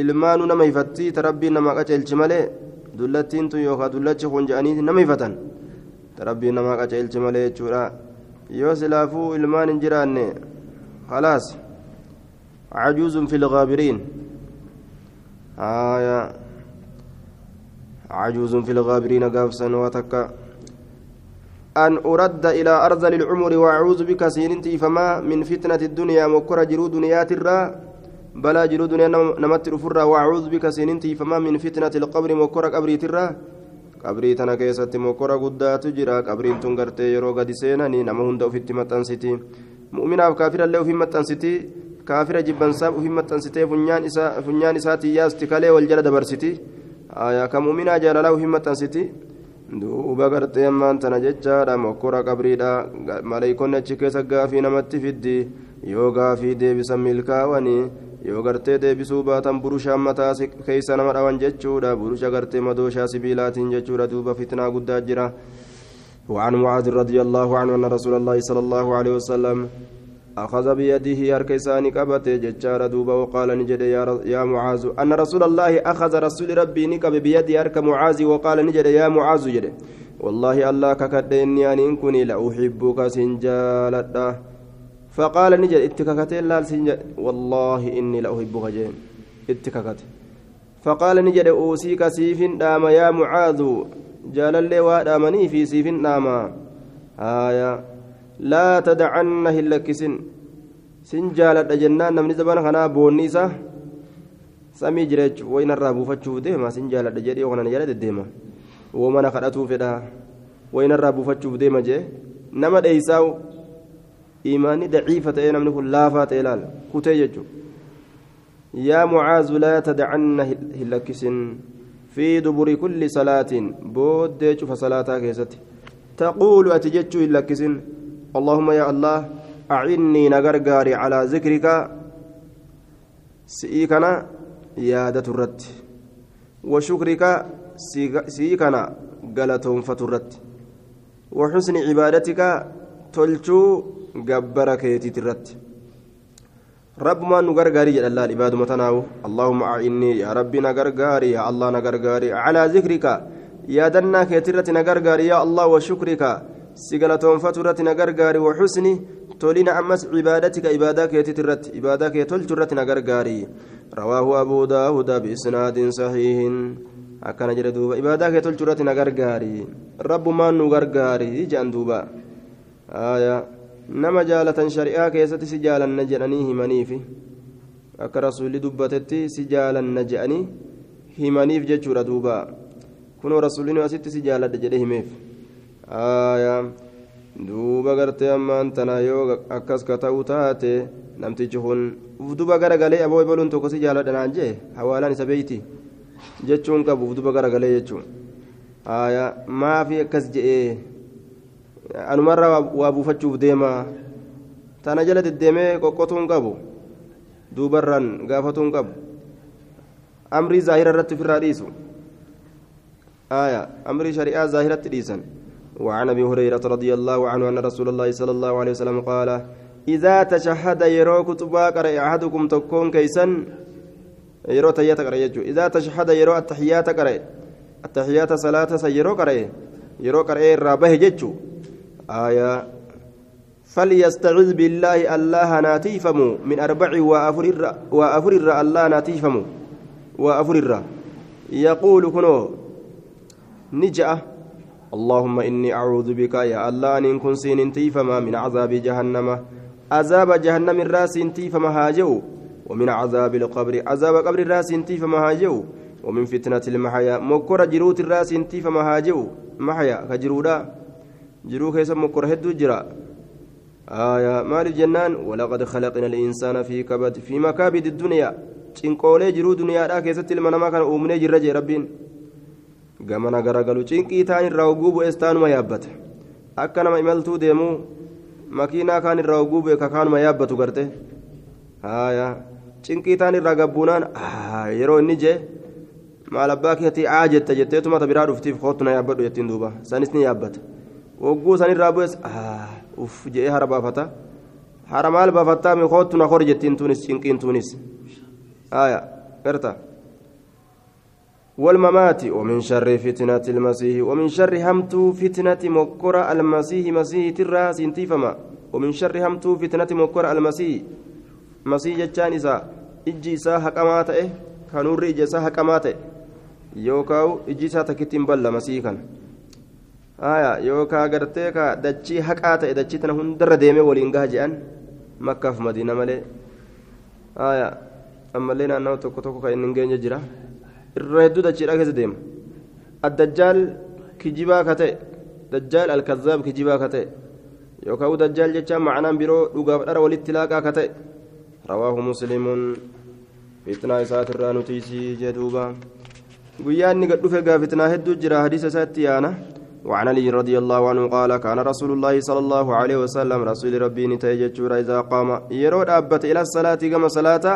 ilmaanuu nama ifattii tarabbiin nama qaceelchi malee dullattiin tun yookaan dullachi kun je'anii nama ifatan tarabbiin nama qaceelchi malee jechuudha yoo silaafuu ilmaan hin jiraanne khalaas في الغابرين آية عجوز في الغابرين قافسا وتكا أن أرد إلى أرذل العمر وأعوذ بك سينتي فما من فتنة الدنيا مكر جرو دنيات الرا بلا جرو دنيا نمت رفرا وأعوذ بك سينتي فما من فتنة القبر مكر قبري ترا qabrii tana keessatti mokora guddaatu jira qabriin tun gartee yeroo gadi seenanii nama hunda ofitti maxxansiti mu'minaaf kaafirallee ofin maxxansiti kaafira jibbansaaf ofin maxxansitee funyaan isaatii yaasti kalee wal jala dabarsiti ka mu'minaa jaalalaa ofin maxxansiti duuba gartee ammaan tana jechaadha mokora qabriidha maleeykonni achi keessa gaafii namatti fiddi yoo gaafii deebisan milkaawanii yoo gartee deebisuu baatan burushaan mataa keessa nama dhawan jechuudha burusha gartee madooshaa sibiilaatiin jechuudha duuba fitnaa guddaa jira وعن معاذ رضي الله عنه أن رسول الله صلى الله عليه وسلم أخذ بيده أركيسان قبت ججار دوبا وقال نجد يا, معاذ. أن رسول الله أخذ رسول ربي نكب بيدي أرك معاذ وقال نجد يا معاذ جد. والله الله ككد إني أن كني لأحبك سنجالة فقال نجد اتككتين لا والله إني لأحبك جين. اتككت فقال نجد أوصيك سيف دام يا معاذ. جال اللي وادامني في سيف دام آية. لا تدعن هلكسن. سن جالت جنان نمني زبان خنا بونيسا. سمي جريج وين الرابو فتشو ديما؟ سن جالت جدي وخنا جالت ديما. ومن خدتو فدا. وين الرابو فتشو ديما جي. نما ديساو. إيماني ضعيفة أين من كل لافات إلال كتيجو يا معاذ لا تدعن هلكسن. في دبر كل صلاة. بود فصلاتها كيست. تقول أتجج هلكسن. اللهم يا الله أعني نغرغاري على ذكرك سيكنا يادة الرد وشكرك سيكنا قلتهم فترت وحسن عبادتك تلجو gabbara keetiit irratti rabbumaan nu gargaarii jedha laal ibaaduma tanaawu allahumma a'innii yaa rabbi na gargaari yaa allah na gargaari calaa zikrika yaadannaa keeti irratti na tolina ammas cibaadatika ibaadaa keetiit irratti ibaadaa kee tolchu irratti na gargaari rawaahu abuu daawuda biisnaadin sahiihin akkana jedhe duuba ibaadaa kee tolchu irratti na gargaari rabbumaan nu gargaari jedhan duuba nama jaalatan shari'aa keessatti si jaalanna jedhanii himaniifi akka rasuulli dubbatetti si jaalanna jedhanii himaniif jechuudha duuba kunoo rasuulli asitti si jaaladha jedhe himeef duuba gartee ammaan tana yoo akkas ka ta'u taate namtichi kun ufduba garagalee aboo baluun tokkosi jaaladha naan jee? Hawaalaan isa beeyti jechuun qabu ufduba garagalee jechuun. Maafi akkas je'ee anumarraa waa buufachuuf deema. Tana jala deddeemee qoqqotuun qabu duubarraan gaafatuun qabu. Amrii zaahira irratti ofirraa dhiisu. Amrii shari'aa zaahiratti dhiisan. وعن أبي هريرة رضي الله عنه أن رسول الله صلى الله عليه وسلم قال إذا تشهد يرو كتبا قرأ أحدكم تكون كيسا. يرو تيات قرأ إذا تشهد يرو التحيات قرأ التحيات صلاة سيرو قرأ يرو قرأ الرابه جتشو آية فليستعذ بالله الله ناتيفمو من أربع وأفر وأفر الله ناتيفمو وأفر يقول كنو نجأ اللهم إني أعوذ بك يا الله أن كن سين تيفما من عذاب جهنم عذاب جهنم الراس تيفما هاجو ومن عذاب القبر عذاب قبر الراس تيفما هاجو ومن فتنة المحيا مكر جروت الراس تيفما هاجو محيا كجرودا جرو كيس مكر هدو جرا آية مال الجنان ولقد خلقنا الإنسان في كبد في مكابد الدنيا jiruu duniyaadhaa keessatti ilma namaa kana uumnee jirra jee rabbiin. Gamana garagalu cinqii taan irraa hogguu bu'ees taanuma yaabbata akka nama imaltuu deemuu makiinaa kaan irraa hogguu bu'e kakaanuma yaabbatu garte haaya cinqii taan irraa gabbuunaan yeroo inni jee maal abbaa keetii aa jetta jetteetuma ta biraa dhuftiif kootu na yaabbadhu jettiin duuba sanis ni yaabbata hogguu san irraa bu'ees uff je'ee hara baafata hara maal baafattaa mi kootu hor jettiin tunis cinqiin tunis آية قرتا والممات ومن شر فتنة المسيح ومن شر همت فتنة مكر المسيح مسيح ترى سنتيفما ومن شر همت فتنة مكر المسيح مسيح جتان إسا إجي إسا حقمات إيه؟ كانور إجي إسا حقمات يوكاو إجي إسا تكتين بلا مسيح كان. آية يوكا قرتيكا دجي حقات دجي تنهن در ديمي جان مكة في مدينة ملي. آية tokko tokko kan inni hin geenye jira irra hedduu dachiidha keessa deema addajjaal kijibaa ka ta'e dajjaal alkazaab kijibaa ka ta'e yookaan dajjaal jechaan macnaan biroo dhugaaf dhara walitti laaqaa ka ta'e rawaahu muslimuun fitnaa isaatirraa nutiisii jedhuuba guyyaa inni gad dhufe gaa fitnaa hedduu jira hadiisa isaatti yaana وعن علي رضي الله عنه قال كان رسول الله صلى الله عليه وسلم رسول ربي نتيجة إذا قام يرود أبت إلى الصلاة كما صلاة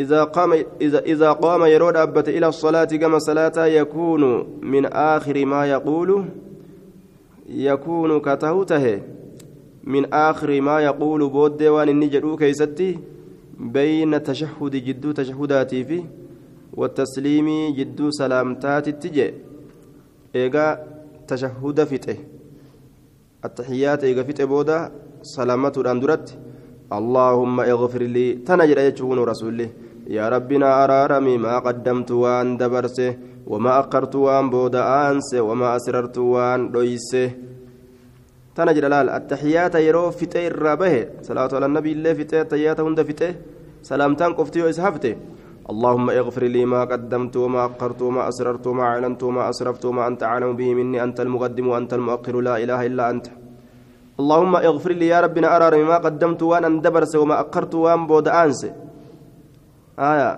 إذا قام إذا إذا قام يرود أبت إلى الصلاة كما صلاة يكون من آخر ما يقول يكون كتهوته. من آخر ما يقول بود وان النجدو كيستي بين تشهد جدو تشهداتي في والتسليم جدو سلامتات التجي إيغا تشهد فته. التحيات إيغا فته بودا سلامة الأندرت اللهم اغفر لي. تنجر يجون رسوله يا ربنا أرارمي ما قدمت وان دبرسه وما أقرت وان بود أنس وما أسررت وان دويسه. تنجر لال التحيات يرو فتة الرابه صلاة على النبي الله فتة التحيات هند فتة سلامتان قفتي وإسحفته اللهم اغفر لي ما قدمت وما أقرت وما أسررت وما أعلنت وما أسرفت وما أنت أعلم به مني. أنت المقدم وأنت المؤخر. لا إله إلا أنت. اللهم اغفر لي يا ربنا أرى ما قدمت وأنا اندبرس وما أقرت وأن بود أنس آية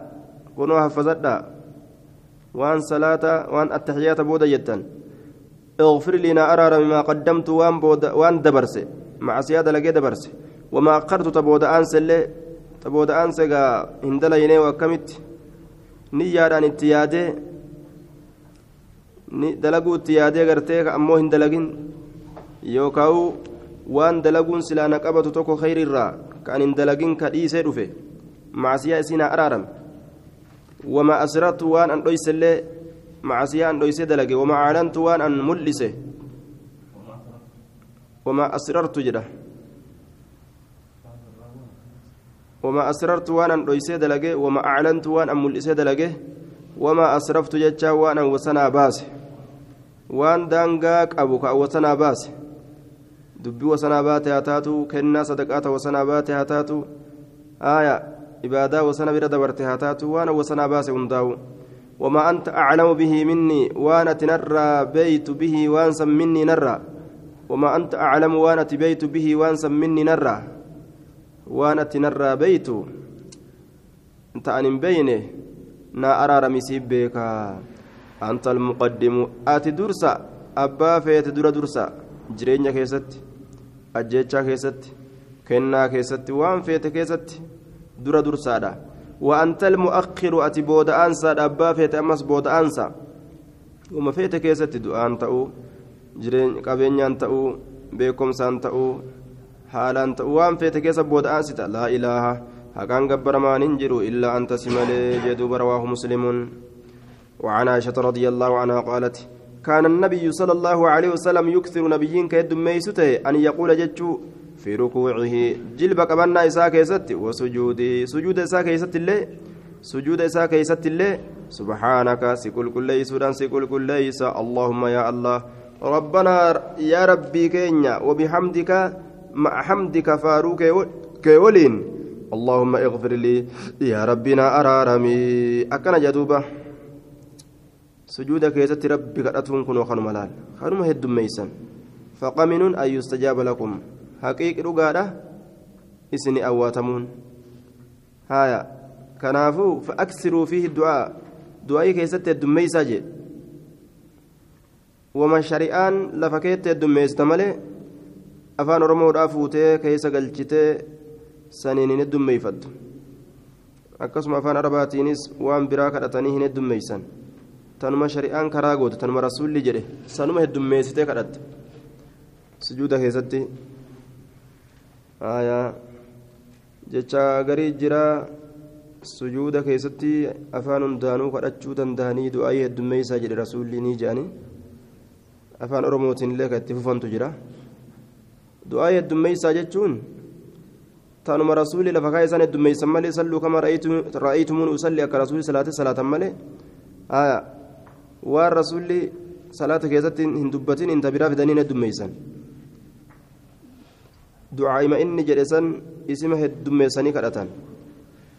كونوا حفظتها وأن صلاة وأن التحيات بود جدا اغفر لي أرى ما قدمت وأن بود وأن دبرس مع سيادة لقي دبرس وما أقرت تبود أنس اللي تبود أنس هندليني وكمت niyyaadhaan itti yaadee dalaguu itti yaadee gartee ammoo hin dalagin yookaan waan dalaguun silaana qabatu tokko khayriirraa kan hin dalagin ka dhiisee dhufe Macasiyaa isiin haa araarame wama asiratu waan an dhoysellee macasiyaa an dhoysee dalage wama caalantu waan an mul'ise wama asrartu jedha وما أسررت وأنا أنويسي دلقي وما أعلنت وأنا ملئسي دلقي وما أسرفت جتشا وأنا وسنا باس. وأن دانقاك أبوك أو وسنا باس. دبي وسنا باتي هاتاتو كنا صدقات وسنا باتي هاتاتو آية. إبادة وسنا برد برتي هاتاتو وأنا وسنا باس ونداو وما أنت أعلم به مني وأنا تنرى بيت به وأنسى مني نرى وما أنت أعلم وأنا تبيت به وأنسى مني نرى ati narraa beeytu ta'an hin beeyne naa araaramisiif beekaa anta almuqaddimu ati dursa abbaa feete dura dursa jireenya keessatti ajjeechaa keessatti kennaa keessatti waan feete keessatti dura dursaadha وأنت المؤخر أتي بود أنسى أبا فيت أمس بود أنسى وما فيت كيست دعان تأو جرين قبينيان تأو بيكم سان تأو haalaan ta'u waan feete keessa booda'aasita laa ilaaha haqaan gabbaramaan hin jiru illaa anta si malee jedhuuba rawaahu muslimuun وعن عائشة رضي الله عنها قالت كان النبي صلى الله عليه وسلم يكثر نبيين كيد ميسته أن يقول جتشو في ركوعه. جلب قبلنا إساء كيست وسجوده سجود إساء كيست الله سجود إساء كيست الله سبحانك سكل كل سودان سكل كل اللهم يا الله ربنا يا ربي كينيا وبحمدك مع حمدك فاروك كيولين. اللهم اغفر لي يا ربنا أرارمي. أكن جدوبة. سجود كيست ربي كرتون كن وخنم ملال. خنم هد ميسن. فقمن أن يستجاب لكم. haqiiqi dhugaadha isini awwaatamuun haya kanaafuu fa'aksiruu fiihi du'aa. Du'aa keessatti heddummeeysaa jedhe. Wama shari'aan lafa keetti heddummeessita malee afaan oromoodhaa fuutee keessa galchitee saniin hin heddummeeyfattu akkasuma afaan arabaatiinis waan biraa kadhatanii hin heddummeeysan tanuma shari'aan karaa goote tanuma rasuulli jedhe sanuma heddummeessitee kadhatte. Sujuuda keessatti. Jecha garii jira sujuuda keessatti afaan hundaanuu kadhachuu danda'anii du'aayii heddummeessaa jedhe rasuulli ni jedhanii afaan oromootiin illee kan itti fufantu jira du'aayii heddummeessaa jechuun taanuma rasuulli lafa kaa'e isaan heddummeessan malee salluu kama ra'aytumuun usalli akka rasuulli salaate salaatan malee waan rasuulli salaata keessatti hin dubbatin inta biraa fidanii heddummeessan du'aa'ima inni jedhe san isima heddummeessanii kadhatan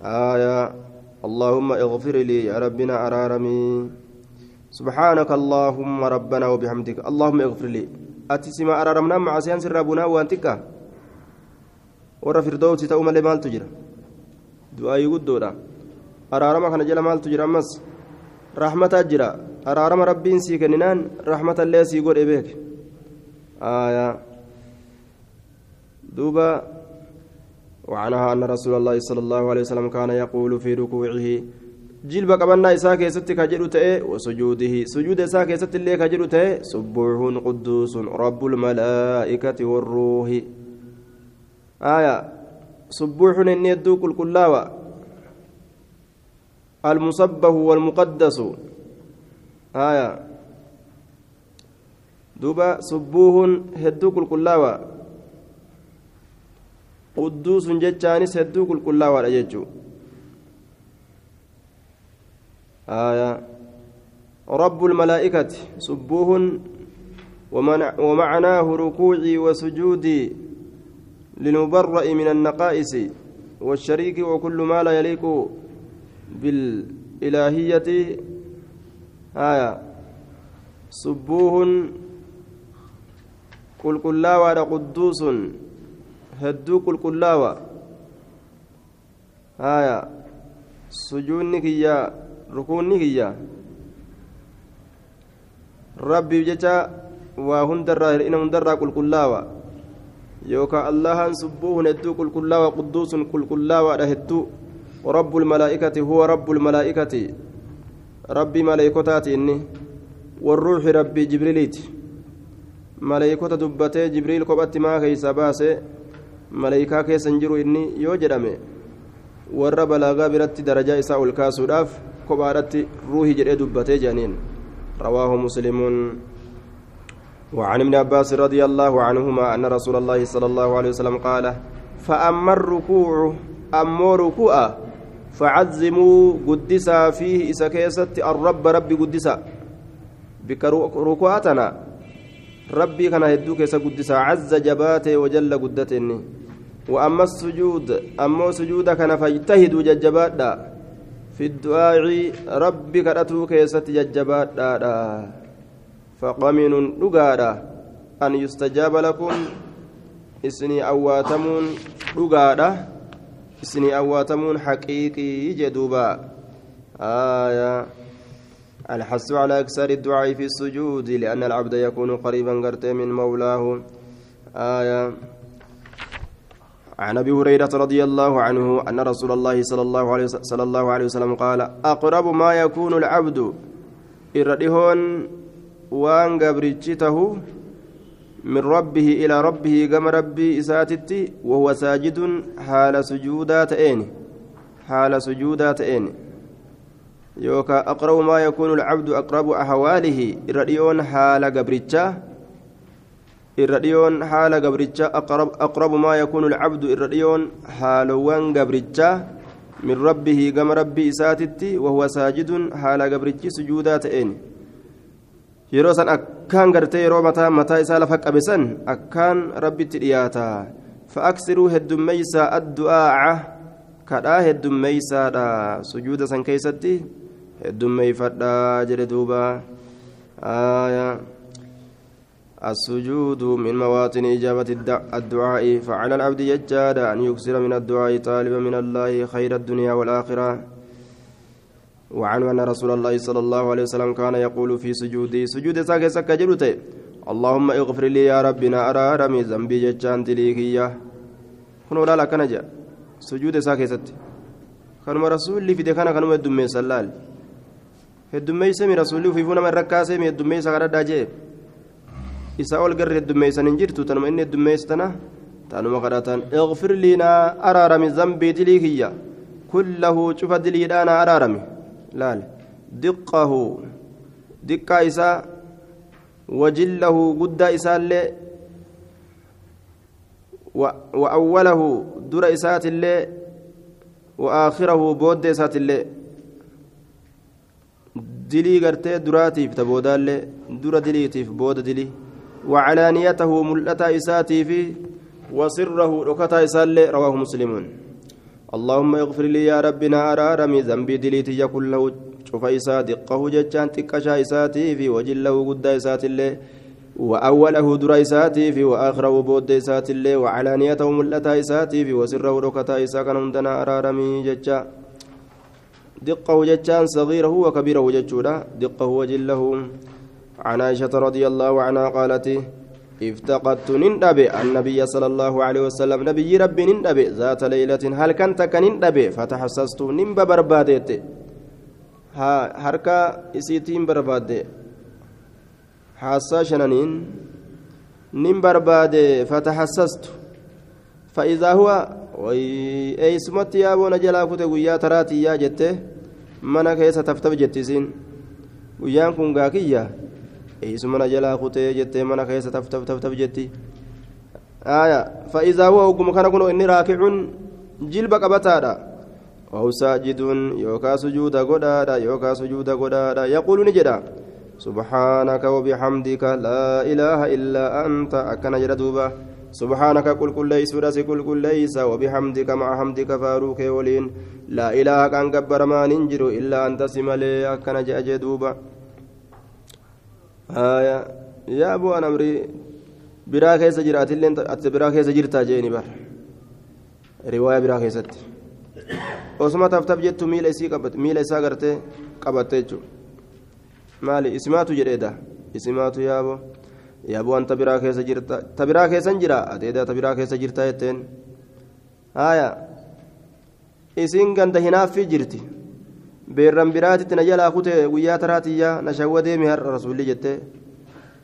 آية اللهم اغفر لي يا ربنا أرارمي. سبحانك اللهم ربنا وبحمدك. اللهم اغفر لي. أتسمى أرارمنا مع سيان سرابنا وانتك ورا فردوسي تأوم اللي مال تجرى. دعاء يقول أرارما كان جل مال تجرى. أمس رحمة أجرى. أرارما ربين سيكننان. رحمة الله سيقول إبيك. آية. دوبا وعنها أن رسول الله صلى الله عليه وسلم كان يقول في ركوعه جلب قبلنا إساك يستك جلو وسجوده سجود إساك يست اللي كجلو سبوح قدوس رب الملائكة والروح. آية سبوح إني يدوك الكلاوة المصبه والمقدس. آية دوبا سبوح هدوك الكلاوة qudduusun jechaanis hedduu qulqullaawaadha jechuu رب الملائكة سبوه ومعناه ركوعي وسجودي للمبرأ من النقائص والشريك وكل ما لا يليق بالإلهية آية سبوه قل كلا قدوس hedduu qulqullaawa haya sujuunni kiyya rukuunni kiyya rabbiif jecha waa hundarraa hir'ina hundarraa qulqullaawa yookaan allahan subbuuhun hedduu qulqullaawa qudduusun qulqullaawaadha hedduu رب الملائكة هو رب الملائكة ربي ملائكتات إني والروح ربي جبريليت ملائكة دبتي جبريل قبت ما كيس باسي maleeykaa keessa hin jiru inni yoo jedhame warra balaagaa biratti darajaa isaa ol kaasuudhaaf kophaadhatti ruuhi jedhee dubbatee jedhaniin rawaahu muslimuun وعن ابن عباس رضي الله عنهما أن رسول الله صلى الله عليه وسلم قال فأما الركوع أما ركوع فعزموا قدسا فيه إسكيست الرب ربي قدسا بك ركوعتنا ربي كان هدوك قدسا عز جباته وجل قدتني وأما السجود أما سجود كان فاجتهدوا ججبادا في الدعاء ربي كرتوك يست ججبادا فقمن دغادا أن يستجاب لكم. إسني أواتمون دغادا إسني أواتمون حقيقي جدوبا. آية. الحث على أكثر الدعاء في السجود لأن العبد يكون قريبا قرت من مولاه. آية. عن أبي هريرة رضي الله عنه أن رسول الله صلى الله عليه صلى الله عليه وسلم قال أقرب ما يكون العبد إردهون وان قبرتشته من ربه إلى ربه كما ربي اساتتي وهو ساجد حال سجودات اين حال سجودات اين يوكا أقرب ما يكون العبد أقرب أحواله الرديون حال قبرتشا الرديون حال قبرتشا أقرب, أقرب ما يكون العبد الرديون حالوان قبرتشا من ربه قم ربي إساتتي وهو ساجد حال قبرتشي سجودات إن yeroo san akkaan gartee yeroo mataa mataa isaa lafa qabesan akkaan rabbitti dhiyaata fa'aaksiruu heddummeeysaa addu'aaca kadhaa heddummeeysaadha sujuuda san keeysatti heddummeeyfadhaa jedhe duuba. السجود من مواطن إجابة الدعاء فعلى العبد يجاد أن يكسر من الدعاء طالبا من الله خير الدنيا والآخرة وعنه أن رسول الله صلى الله عليه وسلم كان يقول في سجوده سجود ساكي سكا جلوته اللهم اغفر لي يا ربنا أرى رمي ذنبي جتشان تليكية كنوا لا لك نجا سجود ساكي ست كانوا رسول في دكانا كانوا الدمي سلال الدمي سمي رسولي في فونا من ركاسي من الدمي سكرا داجي isa ol garre heddummeeysan hin jirtu tanuma inni heddummeessitana tanuma kadhatan ighfir liinaa araarami zambii dilii kiyya kullahu cufa diliidhaana araarami laal diqqahu diqqaa isaa wajillahu guddaa isaallee وأوله در إسات الله وآخره بود إسات الله دلي قرتي دراتي تبودا الله در دليتيف بود دلي وعلانيته ملتا إساتي في وسره ركتا إسال رواه مسلمون اللهم اغفر لي يا ربنا أرارمي ذنبي دليتي يكون له شوف إسا دقه جتان تكشا إساتي في وجله قد إسات الله وأوله در إساتي في وآخره بود إسات الله وعلانيته ملتا إساتي في وسره ركتا إسا كان عندنا أرارمي جتان دقه جتان صغيرة وكبيره جتشودا دقه وجله عن عائشة رضي الله عنها قالت افتقدت نندبي النبي صلى الله عليه وسلم نبي ربي نندبي ذات ليلة هل كنت كنندبي فتحسست نمب بربادت ها هركا إسيتين برباد. حاسا شنانين نم برباد فتحسست. فإذا هو أي سمت يا أبو نجلا كتب تراتي يا جته mana keessa taftaf jettisiin guyyaan kun gaakiyya eeysu mana jalaa kutee jettee mana keessa taftaf taftaf jetti aya fa'iizaa huwa ogguma kana kun inni raakicuun jilba qabataadha أو ساجد يوكا سجود غدادا يوكا سجود غدادا يقول نجدا سبحانك وبحمدك لا إله إلا أنت أكن جدوبا سبحانك قل كل ليس ورس كل كل ليس وبحمدك مع حمدك فاروك ولين لا إله كان جبر ما ننجر إلا أنت سملي أكن جدوبا آية يا أبو أنا أمري biraa keessa jiraatillee ati biraa keessa jirtaa jeeni bar riwaaya biraa keessatti osuma taftaf jettu miila isii qabatte miila isaa gartee qabatte jechuudha maali isimaatu jedheedha isimaatu yaabo yaabo wanta biraa keessa jirta ta biraa keessan jira adeeda ta biraa keessa jirtaa jetteen haaya isiin ganda hinaaffii jirti beerran biraatitti na jalaa kutee guyyaa taraatiyyaa na shawwa deemi har'a rasuulli jettee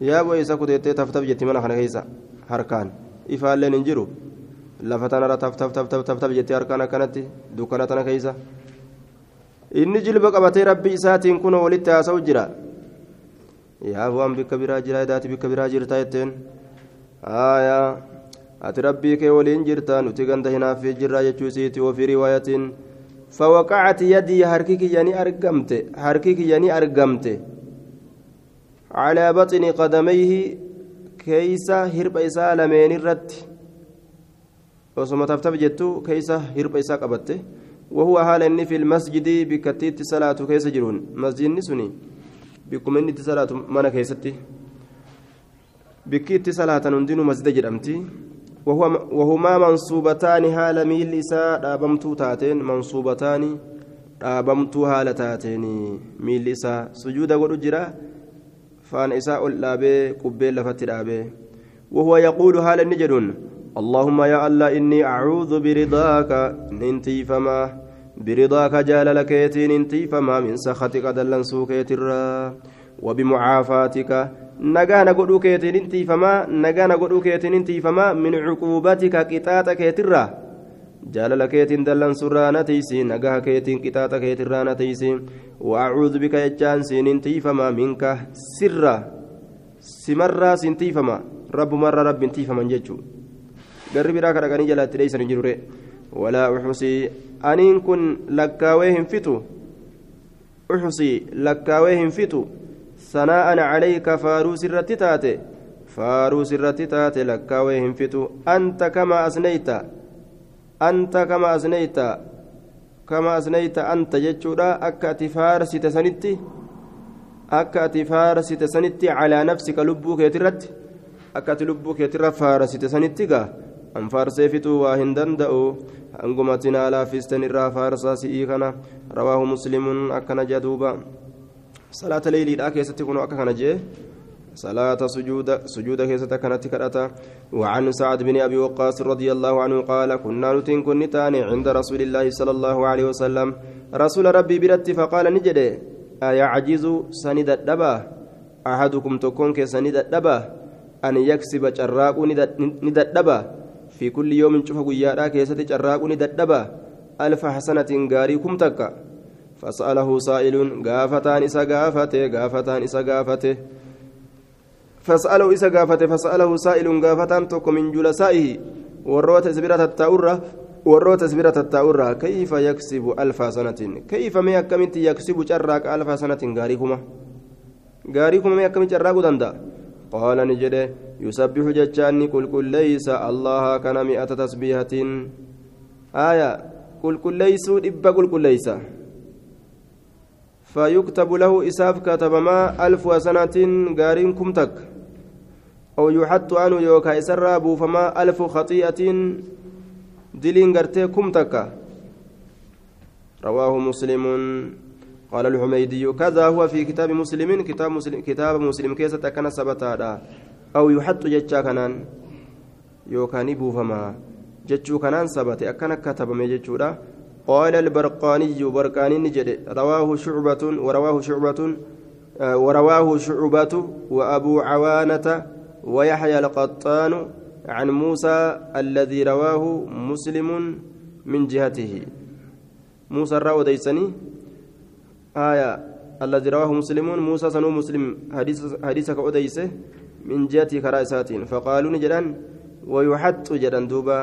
yaaboo isa kuteettee taftaf jetti mana kana keessa harkaan ifaalleen hin jiru lafa tanarra taftaf taftaf taftaf jettee harkaan akkanatti dukkana tana keessa inni jilba qabatee rabbi isaatiin kun walitti haasa'u jira yaaboo an bikka biraa jira edaati bikka biraa jirta jetteen aayaa ati rabbii kee waliin jirta nuti ganda hinaaffii jirraa jechuu isiiti ofii riwaayatiin فوقعت يدي هركك يعني أرقمت هركك يعني أرقمت على بطن قدميه كيسا هرب إساء لمن الرد وصم تفتف جتو كيسا هرب إساء قبته وهو حال إني في المسجد بكتيت صلاة كيس جرون مسجد نسني بكم إني صلاة منا كيستي بكيت صلاة نندين مسجد جرمتي وهو وهما منصوبتان حال ميل إساء دابمتو تاتين منصوبتان دابمتو حال تاتين ميل إساء سجود قد جرا فان إساء الأبي قبيل لفت الأبي وهو يقول حال النجدون اللهم يا الله إني أعوذ برضاك ننتي فما برضاك جال لكيتي ننتي فما من سخطك دلن سوكيت الرا وبمعافاتك نجانا قدو كيتي ننتي فما نجانا قدو كيتي ننتي فما من عقوبتك قطاتك يترا jaalala keetiin dallansurraa na tiisi nagaha keetiin qixaaxa keetirraa na tiisi waacuudhu bika jechaan siiniin tiifama minka sirra simarraa siin tiifama rabbumarra rabbiin tiifaman jechuu garri biraa kadhaqanii jalaatti dheeysan hin jirure hin fitu sanaa'an calayka faaruu sirratti taate faaruu sirratti taate lakkaawee hin fitu anta kama asnayta anta kama asnayta kama asnayta anta jechuudha akka ati faarsite sanitti akka ati faarsite sanitti calaa nafsika lubbuu keetirratti akka ati lubbuu keetirra faarsite sanitti gaa an faarsee fituu waa hin danda'u. Hangumatti naa laaffisten irraa faarsaa si'ii kana. Rawaahu muslimuun akkana jee duuba. Salaata leeyliidhaa keessatti kunoo akka kana jee. صلاة سجود سجود كيسة كانت كرتا وعن سعد بن أبي وقاص رضي الله عنه قال كنا نتين كن عند رسول الله صلى الله عليه وسلم رسول ربي برت فقال نجد أيعجز سند الدبا أحدكم تكون كسند الدبا أن يكسب جراق ند الدبا في كل يوم شوف قيارا كيسة جراق ند الدبا ألف حسنة غاريكم تكا فسأله سائل غافتان إسا غافته غافتان إسا غافته فسأله إسا غافته فسأله سائل غافتان توكو من جلسائه وروت سبيرة التاورة وروت سبيرة التاورة كيف يكسب ألف سنة كيف ما يكمنت يكسب جراك ألف سنة غاريكما غاريكما ما يكمنت جراك دندا قال نجده يسبح ججاني قل قل ليس الله كان مئة تسبيحة. آية قل قل ليس إبا قل قل ليس. فيكتب له إساف كتب ما ألف سنة غارين كمتك أو يحط عنه يوكا إسرى فما ألف خطيئة. دلين غرتي كمتك رواه مسلم. قال الحميدي كذا هو في كتاب مسلم كتاب مسلم كتاب مسلم كيسة كان سبتا أو يحط جتشا كنان يوكا نبوفما جتشو كنان سبت أكن كتب مجتشورا قال البرقاني برقاني نجد. رواه شعبة ورواه شعبة آه ورواه شعبة وأبو عوانة ويحيى القطان عن موسى الذي رواه مسلم من جهته. موسى الرأو ديسني. آية الذي رواه مسلم موسى سنو مسلم حديث حديثك أديسه من جهة كرائسات فقالوا نجدان ويحط جدان دوبا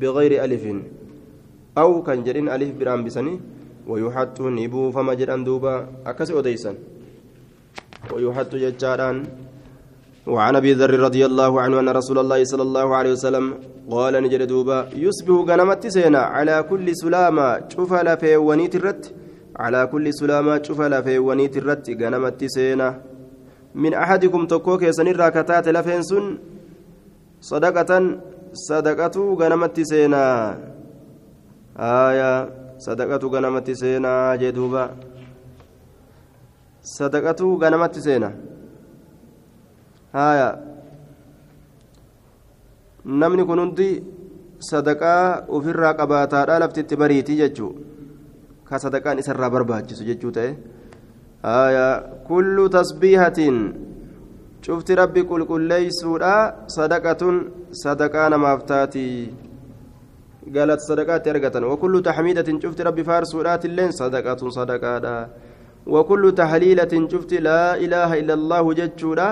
بغير ألف. أو كان جرين ألف برام بسني ويحط نبو فما جدان دوبا أكس أديسا ويحط ججاران وعن أبي ذر رضي الله عنه أن رسول الله صلى الله عليه وسلم قال نجد دوبا يصبح غنمت سينا على كل سلامة شوف لفي ونيت الرت. calaa kulli sulaamaa cufa lafeewwaniit irratti ganamatti seena. Min axadikum tokkoo keessanirraa kataate lafeen sun sadaqatan sadaqatu ganamatti seenaa aayaa sadaqatu ganamatti seenaa jee duuba. Sadaqatu ganamatti seena. Aayaa. Namni kun hundi sadaqaa ofirraa qabaataadhaa laftitti bariitii jechuudha jechuu ka sadaqaan isarraa barbaachisu jechuu ta'e haya kullu tasbiihatiin cufti rabbi qulqulleeysuudha sadaqatun sadaqaa namaaf taatii galata sadaqaatti argatan wakullu taxmiidatin cufti rabbi faarsuudhaatilleen sadaqatun sadaqaadha wakullu tahliilatin cufti laa ilaaha illa allaahu jechuudha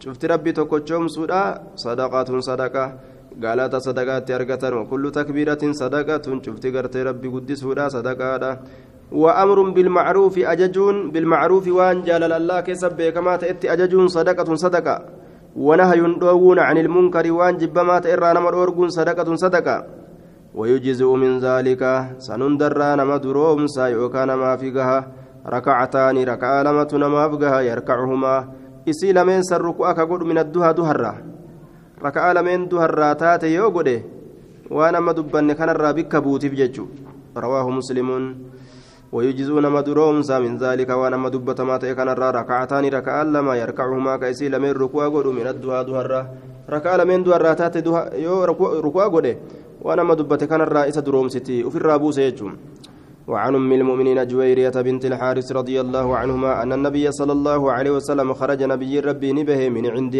cufti rabbi tokkochoomsuudha sadaqatun sadaqa galata sadaqaatti argatan wakullu takbiiratin sadaqatun cufti gartee rabbi guddisuudha sadaqaadha. وأمر بالمعروف أججون بالمعروف وان جال الله كسب كما تأتي أججون صدقة صدقة ونهي دوون عن المنكر وان جب ما تئر نمر صدقة صدقة ويجزء من ذلك سنندر نما دروم ما فيها ركعتان ركع لمة نما فيها يركعهما san ruku'a ka godhu min adduhaa duharraa. Raka'aa lameen duharraa taate yoo godhe waan amma dubbanne kanarraa bikka buutiif jechu. Rawaahu muslimuun ويجزون مدرومسا من ذلك وأنا ما دبت ما تيكن ركعتان ركعان لما يركعهما كيسي لمن ركوع قد من الدها دهرة ركع لمن دهرة تات دها يو ركوع قد وأنا ما دبت كان الرئيس درومستي وفي الرابوس يجوم وعن ام المؤمنين جويرية بنت الحارث رضي الله عنهما أن النبي صلى الله عليه وسلم خرج نبي ربي نبه من عند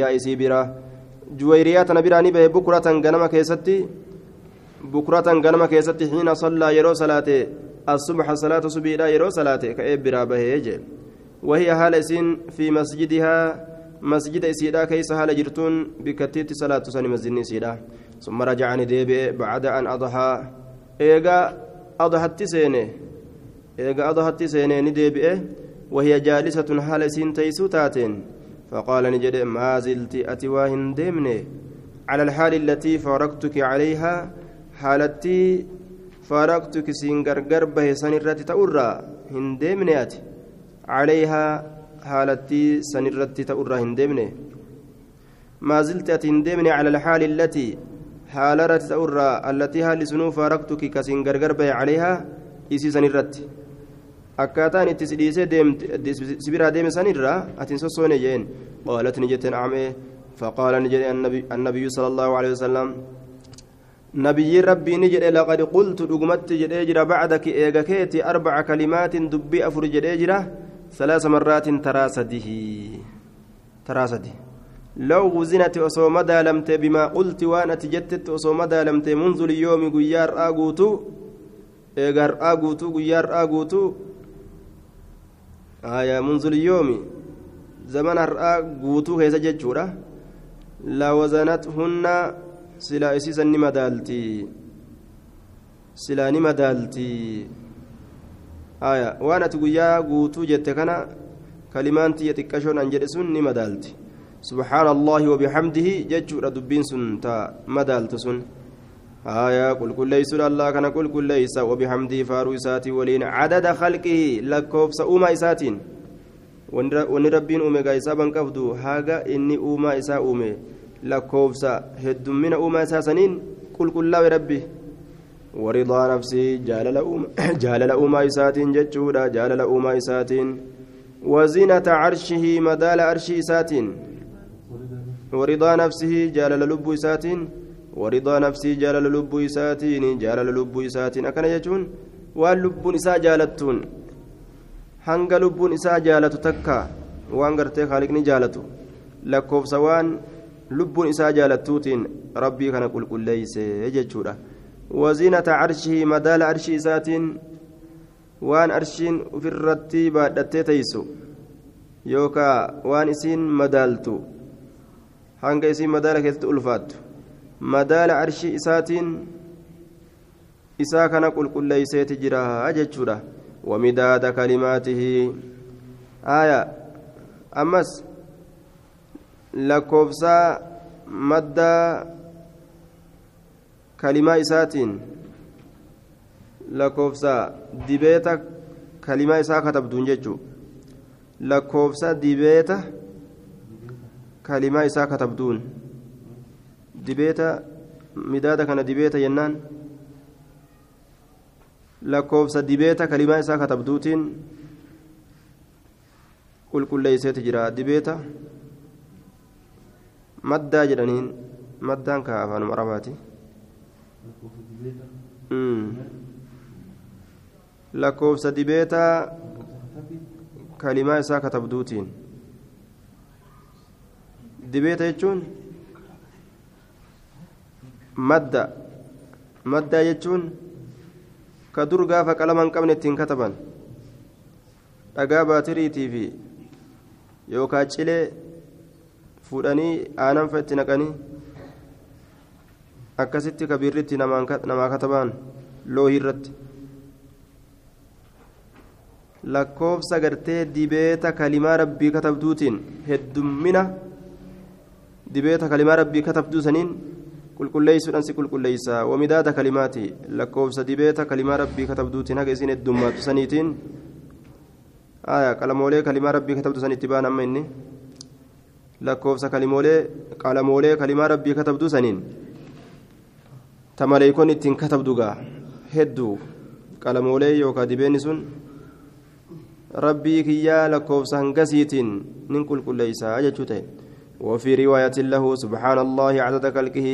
جويريات نبرا نبه بكرة غنم كيستي بكرة غنم كيست حين صلى يرو صلاته الصبح صلاة سبيلا يرو صلاته كأب برابه يجي وهي هالسين في مسجدها مسجد إسيدا كيس هال جرتون بكتيت صلاة سني مسجد إسيدا. ثم رجعني ديبي بعد أن أضحى. إيغا أضحت سينه إيغا أضحت سينه نديبي وهي جالسة هالسين تيسو تاتين. فقال نجد ما زلت أتواهن ديمني على الحال التي فارقتك عليها حالتي فارقتك سينغرغر به سنرتي تأرى هندمنيات عليها حالتي سنرتي تأرى هندمني ما زلت هندمني على الحال التي حالرت تأرى التي هال سنو فارقتك كسينغرغر به عليها إسي سنرتي akkaataan itti sidhiisee sibiraa deeme sanirraa atiin sossoone jeen. Qaalat ni jette nacame فقال نجد النبي صلى الله عليه وسلم نبي ربي نجد لقد قلت دغمت جد اجرا بعدك ايغكيتي أربع كلمات دبي افر جد اجرا ثلاث مرات تراسده تراسده لو غزنت أصوم دالمت بما قلت وأنا تجتت أصوم دالمت منذ اليوم غيار آغوتو إيغار آية منذ اليوم. زمن هرآ غوتو هيزا جتشورا لوزنتهن سلا إسيسا نما دالتي سلا نما دالتي آية. وأنا تقويا قوتو جت كنا كلمان تي يتكشون أن جلسون نما دالتي سبحان الله وبحمده جتشور دبين سن تا مدالت سن. آية قل كل ليس الله كان قل كل ليس وبحمده فارو إساتي ولين عدد خلقه لكوف سأوما إساتين wanni rabbiin uume gaa isaa ban qabdu haga inni uumaa isaa uume lakkoofsa heddummina uumaa isaa saniin qulqullaa'e rabbi waridaa nafsii jaalala uumaa isaatiin jechuudha jaalala uumaa isaatiin wazinata carshihii madaala arshii isaatiin waridaa nafsihii jaalala lubbuu isaatiin nafsii jaalala lubbuu isaatiin jaalala lubbuu isaatiin akkana jechuun waan lubbuun isaa jaalattuun hanga lubbuun isaa jaalatu takka waan gartee haaliqni jaalatu lakkoofsa waan lubbuun isaa jaalattuutiin rabbii kana qulqulleeyse jechuudha waziinata carshii madaala arshii isaatiin waan arshiin ofirratti baadhattee teeysu yookaa waan isiin madaaltu hanga isiin madaala keessatti ulfaattu madaala arshii isaatiin isaa kana qulqulleeyseeti jira jechuudha. ومداد كلماته آية أمس لكوفسا مدى كلمة إساتين لكوفسا دبيتا كلمة إسا كتبدون ججو لكوفسا دبيتا كلمة إسا كتبدون دبيتا مداد كان دبيتا ينان lakkoofsa dibeeta kalimaa isaa katabduutiin qulqulleeyseeti jira dibeeta maddaa jedhaniin maddaan kaa afaanuma arabaati lakkoofsa dibeeta kalimaa isaa katabduutiin dibeeta jechuun madda. Maddaa jechuun ka dur gaafa qalama hin qabne ittiin kataban dhagaa baatiriitii fi yookaan cilee fuudhanii aanan fa itti naqanii akkasitti kabiirritti namaa katabaan loohii irratti. Lakkoofsa gartee dibeeta kalimaa rabbii katabduutiin heddummina dibeeta kalimaa rabbii katabduu saniin qulqulleeysuudhaan si qulqulleeysa wamidaada kalimaati lakkoofsa dibeeta kalimaa rabbii katabduutiin haga isin heddummaattu saniitiin qalamoolee kalimaa rabbii katabdu san itti baan amma inni lakkoofsa kalimoolee qalamoolee kalimaa rabbii katabduu saniin ta maleeykon ittiin katabdugaa hedduu qalamoolee yookaan dibeenni sun rabbii kiyyaa lakkoofsa hangasiitiin nin qulqulleeysaa jechuu ta'e وفي رواية له سبحان الله عدد خلقه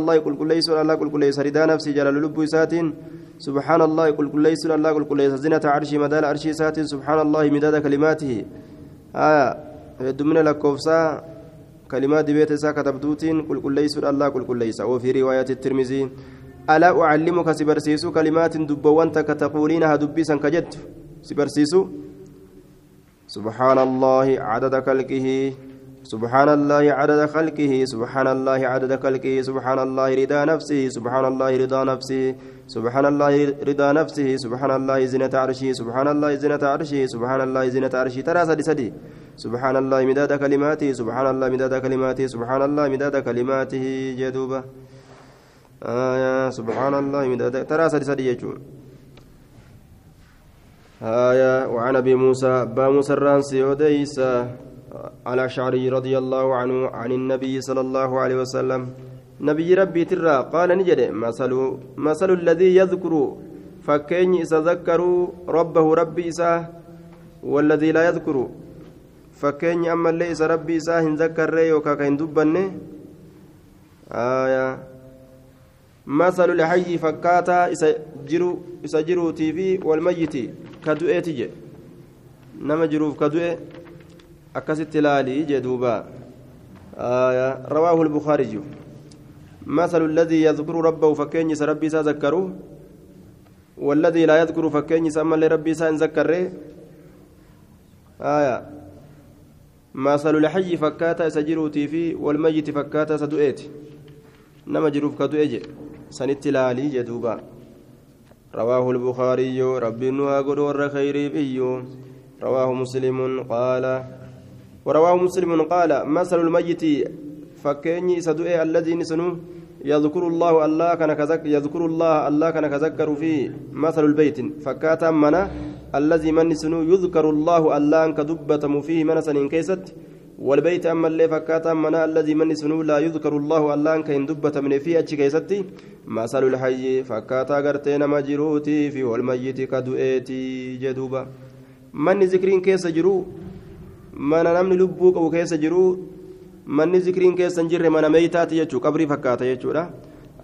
الله قل كل ليس الله قل كل ليس ردا نفسي جلال لب إسات سبحان الله قل كل ليس الله قل كل ليس زنة عرشي مدال عرشي إسات سبحان الله مداد كلماته آية دمنا لكم سا كلمات بيت إسا كتبتوتين قل قل ليس الله قل قل ليس وفي رواية الترمذي ألا أعلمك سبرسيسو كلمات دبوان تقولينها دبيسا كجد سبرسيسو سبحان الله عدد خلقه سبحان الله عدد خلقه سبحان الله عدد خلقه سبحان الله رضا نفسه سبحان الله رضا نفسه سبحان الله رضا نفسه سبحان الله زنة عرشه سبحان الله زنة عرشه سبحان الله زنة عرشه ترى سدي سدي. سبحان الله مداد كلماته سبحان الله مداد كلماته سبحان الله مداد كلماته جدوبة. آية سبحان الله مداد ترى سدي سدي يجون آية وعن أبي موسى أبا موسى الرانسي وديس. على شعري رضي الله عنه عن النبي صلى الله عليه وسلم نبي ربي ترى قال نجد مثل مثل الذي يذكر فكين يتذكر ربه ربي إساه والذي لا يذكر فكين أما ليس ربي إساه ذكر يوكا كين دبني آية مثل الحي فكاتا إسجرو إسجرو تي في والميت كدؤي تجي نما جروف كدؤي أكست لالي جدوبا آية رواه البخاري مثل الذي يذكر ربه فكين ربي سذكره والذي لا يذكر فكين سمى لربي سنذكره آية مثل الحي فكاتا سجروتي في والميت فكاتا سدؤيت نما جروف كدؤي سنت لالي جدوبا رواه البخاري ربي نوى قدور خير بيو رواه مسلم قال ورواه مسلم قال مثل الميت فكيني سدؤ الذي نسنو يذكر الله الله كان كذك يذكر الله الله كان كذكر فيه مثل البيت. فكاتا منا الذي من نسنو يذكر الله الله كدبتم فيه من سنين كيست. والبيت أما اللي فكاتا منا الذي من سنو لا يذكر الله الله كين دبة من في أتش كيستي مثل الحي فكاتا قرتين مجروتي في والميت كدؤيتي جدوبا. من ذكرين كيس جرو mana namni lubbuu qabu keessa jiru manni zikriin keessa hin jirre mana meeytaati jechuu qabrii fakkaata jechuudha.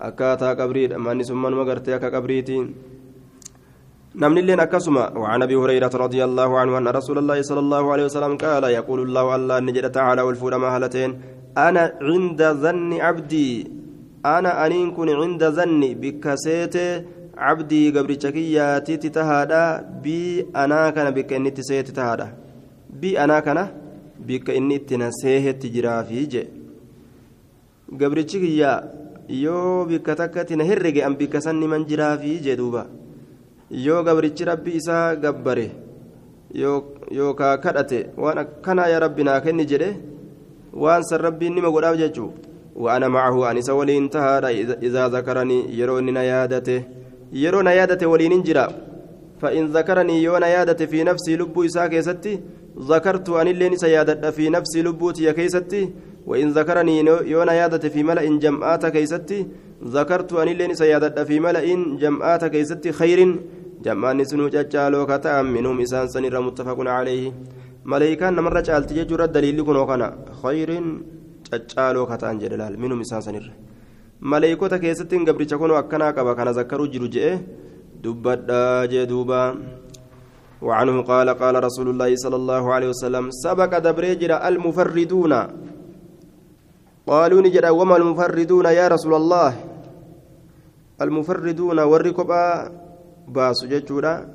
Akkaataa qabriidha. Manni sun manuma gartee akka qabriiti نمن اللين أكسما وعن أبي هريرة رضي الله عنه أن رسول الله صلى الله عليه وسلم قال يقول الله الله نجد تعالى والفول مهلتين أنا عند ظن عبدي أنا أنين كن عند ظني بكسيت عبدي قبر شكياتي تتهادا بي أنا كان بك إني تسيت تهادا بي أنا كان بك إني تنسيه تجرافي جي قبر شكيا yoo bikka takkatti na herrege an bikka sanni man jiraafi jedhuuba yoo gabrichi rabbi isaa gabbare yookaa kadhate waan akkanaa yaa rabbi naa kenni jedhe waan san rabbiin nima godhaaf jechuu وأنا معه أن ولين تهاد إذا ذكرني يروني نيادته يرون نيادته ولين انجرا فإن ذكرني يون نيادته في نفسي لبو إساك يستي ذكرت أن اللين سيادة في نفسي لبوتي كيستي وإن ذكرني يون نيادته في ملأ جمعات كيستي ذكرت أن اللين سيادة في ملأ جمعات كيستي خير jam'aanni sunuu caccaaloo ka ta'an minhum isaan san irra muttafaqun calayhi maleeykaan namarra caalti jechuudha daliilli kunoo kana khayriin caccaaloo ka ta'an jedhe laal minhum isaan sanirra maleeykota keessatti gabricha kunoo akkanaa qaba dubbadhaa jee duuba وعنه قال قال رسول الله صلى الله عليه وسلم سبق دبريجر المفردون. قالوا نجد وما المفردون يا رسول الله؟ المفردون وركبا baasu jechuudha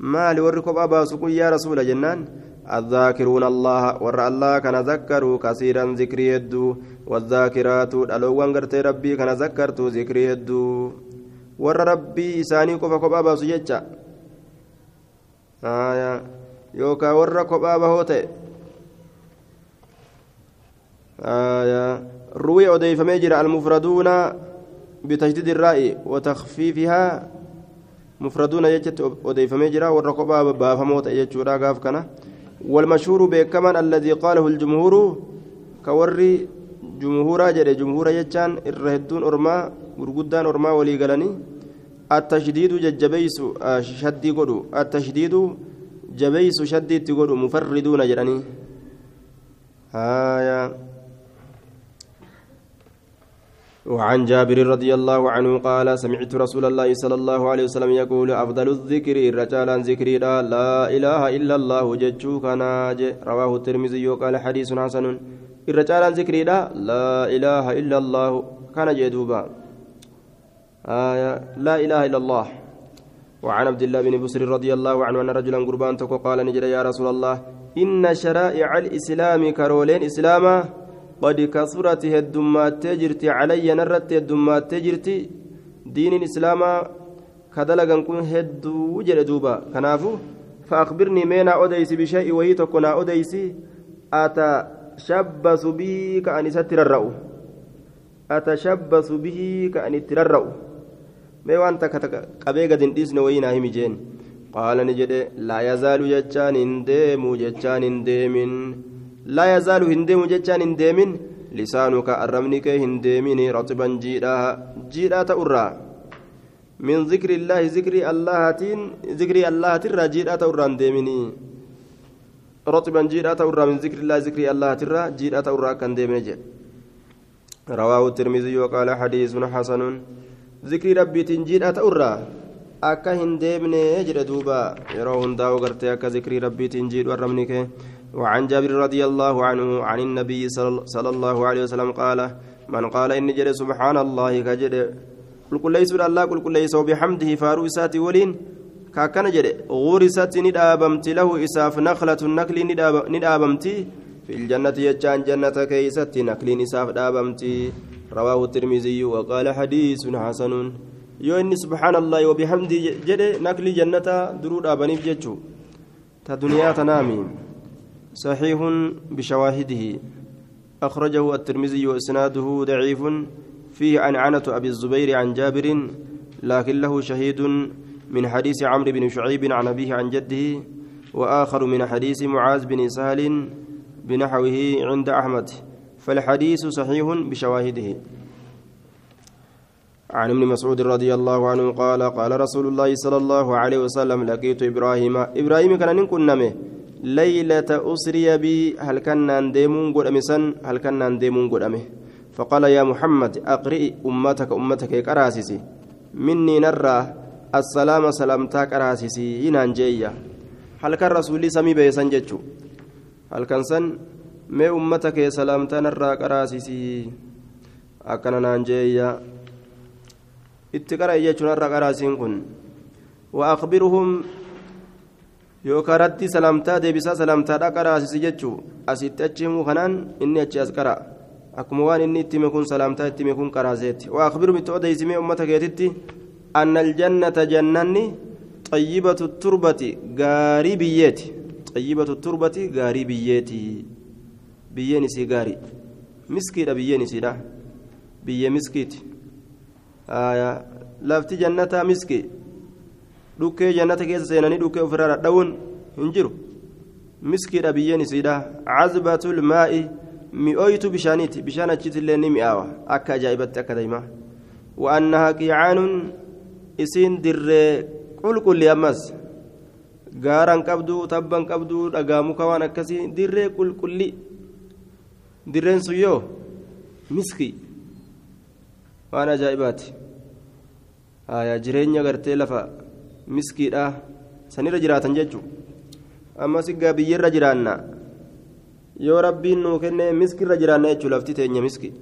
maali warri kophaa baasu kun yaa rasuula jennaan الذاكرون الله ور الله كان ذكروا كثيرا ذكري يدو. والذاكرات دلوان غرتي ربي كان ذكرت ذكري يدو. ور ربي إساني كفا كفا باسو جيتشا آية يوكا ور كفا بهوتي آية روي أوديف ميجر المفردون بتجديد الرأي وتخفيفها مفردون يجت وديفمي جرا والرقبة بافموت يجورا غاف كنا والمشهور بكمان الذي قاله الجمهور كوري جمهورا جري جمهورا يجان الرهدون أرما غرغدان أرما ولي غلني التشديد ججبيس شدي قدو التشديد جبيس شدي تقولوا مفردون جراني آية وعن جابر رضي الله عنه قال سمعت رسول الله صلى الله عليه وسلم يقول أفضل الذكر رجالا ذكري لا إله إلا الله ججو كان رواه الترمذي قال حديث حسن. الرجال ذكري لا لا إله إلا الله كان جدوبا آية لا إله إلا الله وعن عبد الله بن بسر رضي الله عنه أن رجلا قربان قال نجد يا رسول الله إن شرائع الإسلام كرولين إسلاما قد كثرت هدمات تجرتي علي نرت هدمات تجرتي دين الإسلام كدلغن كن هدو وجد دوبا كنافو فأخبرني مينا أديس بشيء وهي تكون أديس أتشبث به كأن ستر الرأو أتشبث به كأن التررأو mee waan takka qabee gad hin dhiisne wayii naa himi jeen qaala ni jedhe laa yazaalu jechaan hin deemu jechaan hin deemin laa yazaalu hin deemu jechaan hin deemin lisaanuka arrabni kee hin deemini raxiban jiidhaa jiidhaa ta'urraa رطبا جيرا تورا من ذكر الله ذكر الله ترى جيرا تورا كان ديمن رواه الترمذي وقال حديث حسن ذكر ربي تنجيل أتأرى akka hin deemne jedhe duuba. Yeroo hundaa'u gartee akka zikrii rabbiitiin jiidhu arrabnike وعن جابر رضي الله عنه عن النبي صلى الله عليه وسلم قال من قال إني جد سبحان الله كجد قل كل ليس الله قل كل ليس وبحمده فارو إساتي ولين كاكنا جد غرست ندابمت له إساف نخلة النكل ندابمت في الجنة يجان جنة كيست نكل إساف دابمتي رواه الترمذي وقال حديث حسن yoo inni subxaana allahi wabihamdii jedhe nakli jannata duruu dhaabaniif jechuu ta duniyaa tanaami saxiihun bishawaahidihi. أخرجه الترمذي وإسناده ضعيف فيه عنعنة أبي الزبير عن جابر لكن له شهيد من حديث عمرو بن شعيب عن أبيه عن جده وآخر من حديث معاذ بن سهل بنحوه عند أحمد. فالحديث صحيح بشواهده. عن ابن مسعود رضي الله عنه قال قال رسول الله صلى الله عليه وسلم لقيت إبراهيم. إبراهيم كان نكون نمه ليلة أسري بي هل كان ديمون قد أمسن هل كان ديمون قد أمه فقال يا محمد أقرئ أمتك أمتك كراسسي مني نرى سلامتك كراسسي ينانجيا هل كان رسولي سمي بيسان جتشو هل كان سن mee ummata kee salaamtaan irraa qaraasisii akkana naan jeeyya itti qara'i jechuun irra qaraasiin kun وأخبرهم yookaan raddi salaamtaa deebisaa salaamtaadha qaraasisi jechuu asitti achi himuu kanaan inni achi as qara akkuma waan inni itti hime kun salaamtaa itti hime kun qaraaseetti waaqbirum itti odeysimee ummata keetitti أن الجنة جنني طيبة التربة غاري بيتي. طيبة التربة غاري بيتي. بيني سي غاري. مسكي بيني سي بيي مسكيتي. آية لفتي جنة مسكي. dhukkee jannata keessa seenanii dhukkee ofirraa dha'uun hin jiru miskiidha biyyeen isiidha cazbatul maa'i mi'ooytu bishaaniiti bishaan achiitillee ni mi'aawa akka ajaa'ibatti akka deemaa wa'annaha qiicaanun isiin dirree qulqulli ammas gaaraan qabduu tabban qabduu dhagaa muka waan akkasii dirree qulqulli dirreen sun yoo miskii waan ajaa'ibaati. Jireenya gartee lafa miskiidha sanirra jiraatan jechuun ammas egaa biyyarra jiraanna yoo rabbiin nuu kenne miskirra jiraanna jechuun lafti teenya miski.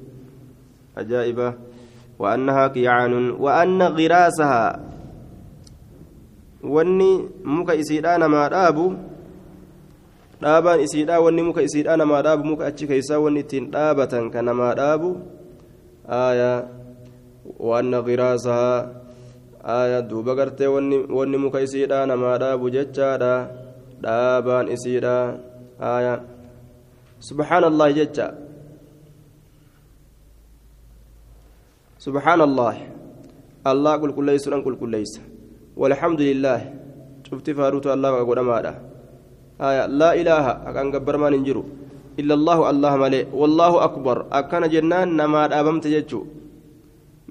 Ajaa'iba وأنها قيعان وأن غراسها wanni muka isiidhaa namaa dhaabu dhaabaan isiidhaa wanni muka isiidhaa namaa dhaabu muka achi keessaa wanni ittiin dhaabatan kan namaa dhaabu aayaa waan qiraasahaa aayaa duuba gartee wanni muka isiidhaa namaa dhaabu jechaadha dhaabaan isiidhaa aayaa subhaan allahi jecha subhaan allah allah qulqulleessuudhaan qulqulleessa والحمد لله شفت فاروت الله وقدمادا آية لا إله أكان قبر ما ننجرو إلا الله الله ملي والله أكبر أكان جنان نما دابمت ججو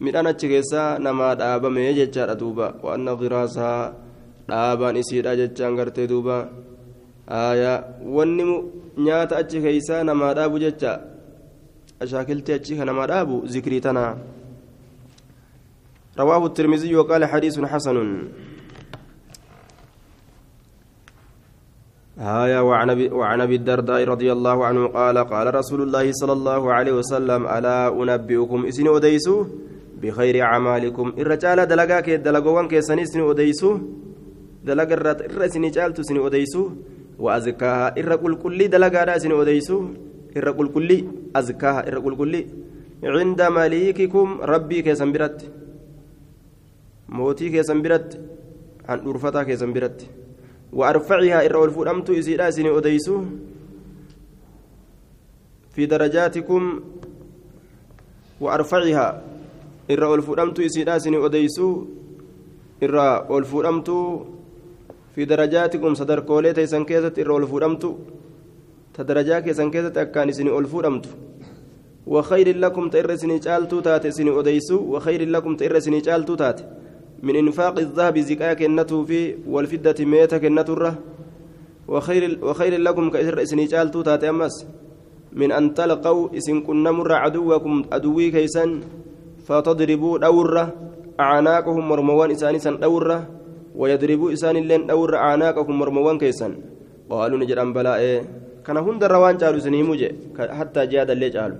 من أنا تشيسا نما دابم يججار دوبا وأن غراسها dhaabaan isiidha jechaan gartee duuba aayaa wanni nyaata achi keeysaa namaa dhaabu jecha ashaakiltii achi ka namaa dhaabu zikrii tanaa رواه الترمذي وقال حديث حسن. هايا وعن وعن أبي الدرداء رضي الله عنه قال قال رسول الله صلى الله عليه وسلم ألا أنبئكم اسن اوديسو بخير أعمالكم. الرجال دلغا كي دلغوان كي سني اسن اوديسو دلغا الرات الرسني جالتو سن اوديسو وازكاها الر كل دلغا دا سن اوديسو الر كل ازكاها الر كل كل عند مليككم ربي كي سنبرت. كي سنبرت عن درفتا كي سنبرت وأرفعها إرى والفؤمت إسيرا سني أديسو في درجاتكم وأرفعها إرى والفؤمت إسيرا سني أديسو إرى والفؤمت في درجاتكم صدر كولي تيسن كيزت إرى والفؤمت تدرجا كيسن كيزت أكان سني والفؤمت وخير لكم تئر سني جالتو تاتي سني أديسو وخير لكم تئر سني جالتو تاتي من إنفاق الذهب زكاة كنته في والفدة ميتة كنته الره وخير وخير لكم كإسر إسني جالتو تاتي أمس. من أن تلقوا إسن كنا مر عدوكم أدوي كيسا فتضربوا دورة. أعناقهم مرموان إساني سن دورة. ويضربوا إسان اللين دورة أعناقهم مرموان كيسا قالوا نجد أن بلاء كان هند الروان جالوا سنيموجي حتى جاد اللي جالوا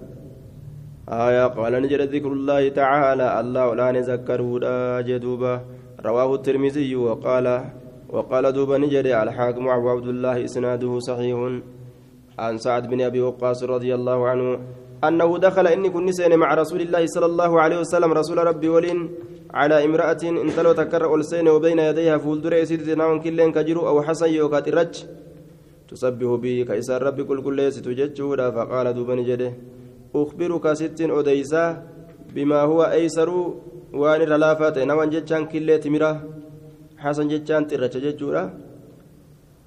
آية قال نجد ذكر الله تعالى الله لا نذكره جدوبا رواه الترمذي وقال وقال دوبا نجد الحاكم أبو عبد الله إسناده صحيح. عن سعد بن أبي وقاص رضي الله عنه أنه دخل إني كن نسين مع رسول الله صلى الله عليه وسلم رسول ربي ولين على امرأة انتلو تكر ألسين وبين يديها فولدر سيدنا كلين كجرو أو حسن يوكات الرج. تسبح به كيسار ربي كل كل ستججودا فقال دوبا نجده أخبرك ست أديسا بما هو أيسر وأن رلافات نوان جتشان كلي تمرة حسن جتشان ترچ جتشورا.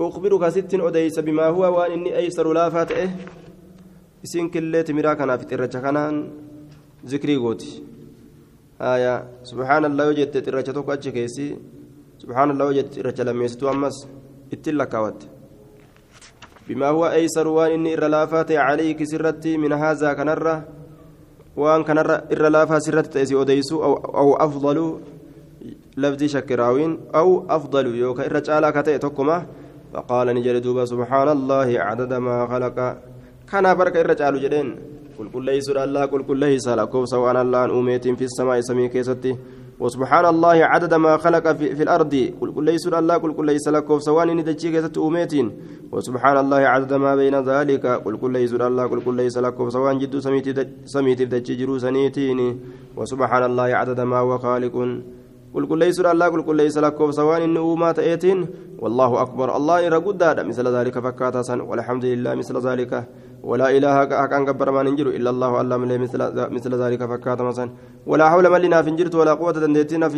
أخبرك ست أديسا بما هو وأن إني أيسر لافات إيه؟ إسين كلي تمرة كان في ترچ كانان ذكري قوتي آية. سبحان الله وجدت ترچ توك كيسي. سبحان الله وجدت ترچ لميستو أمس. إتلا كاوت بما هو أيسر وان إني إرلافات عليك سرتي من هذا كنرة وان كنرة إرلافا سرتي تأسي أديسو أو, أو أفضل لفظي شكراوين أو أفضل يوكا إرجالا كتئ تكما فقال نجل دوبا سبحان الله عدد ما خلق. كان بركة إرجال جدين قل كل ليس الله قل كل ليس لكم سواء الله أميت في السماء سمي كيستي وسبحان الله عدد ما خلق في, في الأرض. قل كل ليس الله قل كل ليس لكم. سواء ندجي كيست أميت وسبحان الله عدد ما بين ذلك. قل كل ليس الله قل كل ليس لكم. سواء جد سميت بدجي جرو سنيتين. وسبحان الله عدد ما هو خالق. قل كل ليس الله قل كل ليس لكم. سواء إنه تأتين. والله أكبر. الله إن رقد مثل ذلك فكاتا والحمد لله مثل ذلك. ولا إله كأكان قبر ما ننجر إلا الله من مثل مثل ذلك فكات مثلا ولا حول من لنا فنجرت ولا قوة تنديتنا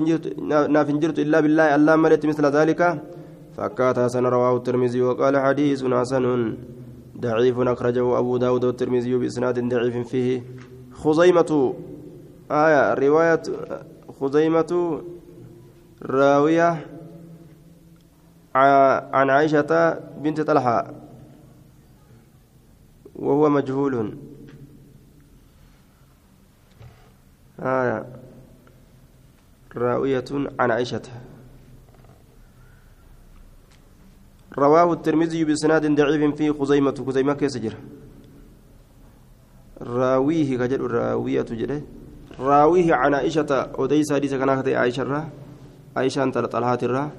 فنجرت إلا بالله ألا ملت مثل ذلك فكات حسن رواه الترمذي وقال حديث حسن ضعيف أخرجه أبو داود والترمذي بإسناد ضعيف فيه. خزيمة آية رواية خزيمة راوية عن عائشة بنت طلحة. وهو مجهول. آية. راوية عن عائشة. رواه الترمذي بسناد ضعيف فيه خزيمة خزيمة كيسجر راويه كجر راوية جره. راويه عن عائشة. وديس حديث كان عائشة را. عائشة أنت طلحات الرا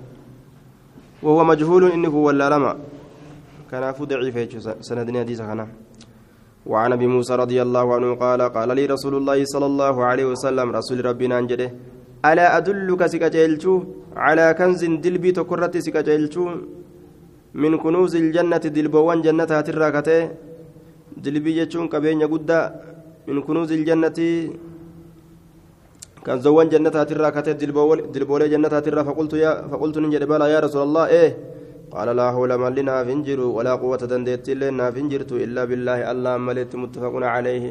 وهو مجهول إنه ولا لما كان ضعيف سندني حديث كان. وعن أبي موسى رضي الله عنه قال قال لي رسول الله صلى الله عليه وسلم رسول ربنا انجده ألا أدلك سكجلچو على كنز دلبي تكرت سكجلچو من كنوز الجنة دلبوان جنة هتراكته دلبي جتشون كبين يقدا من كنوز الجنة كان زوان جنة هتراكته دلبول جنة هترا فقلت يا فقلت نجد بلا يا رسول الله إيه؟ قال لا حول ما لنا فنجر ولا قوة دندت لنا فنجرت إلا بالله. الله ملت متفق عليه.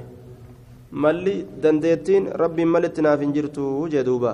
ملي دندتين ربي ملتنا فنجرت جدوبا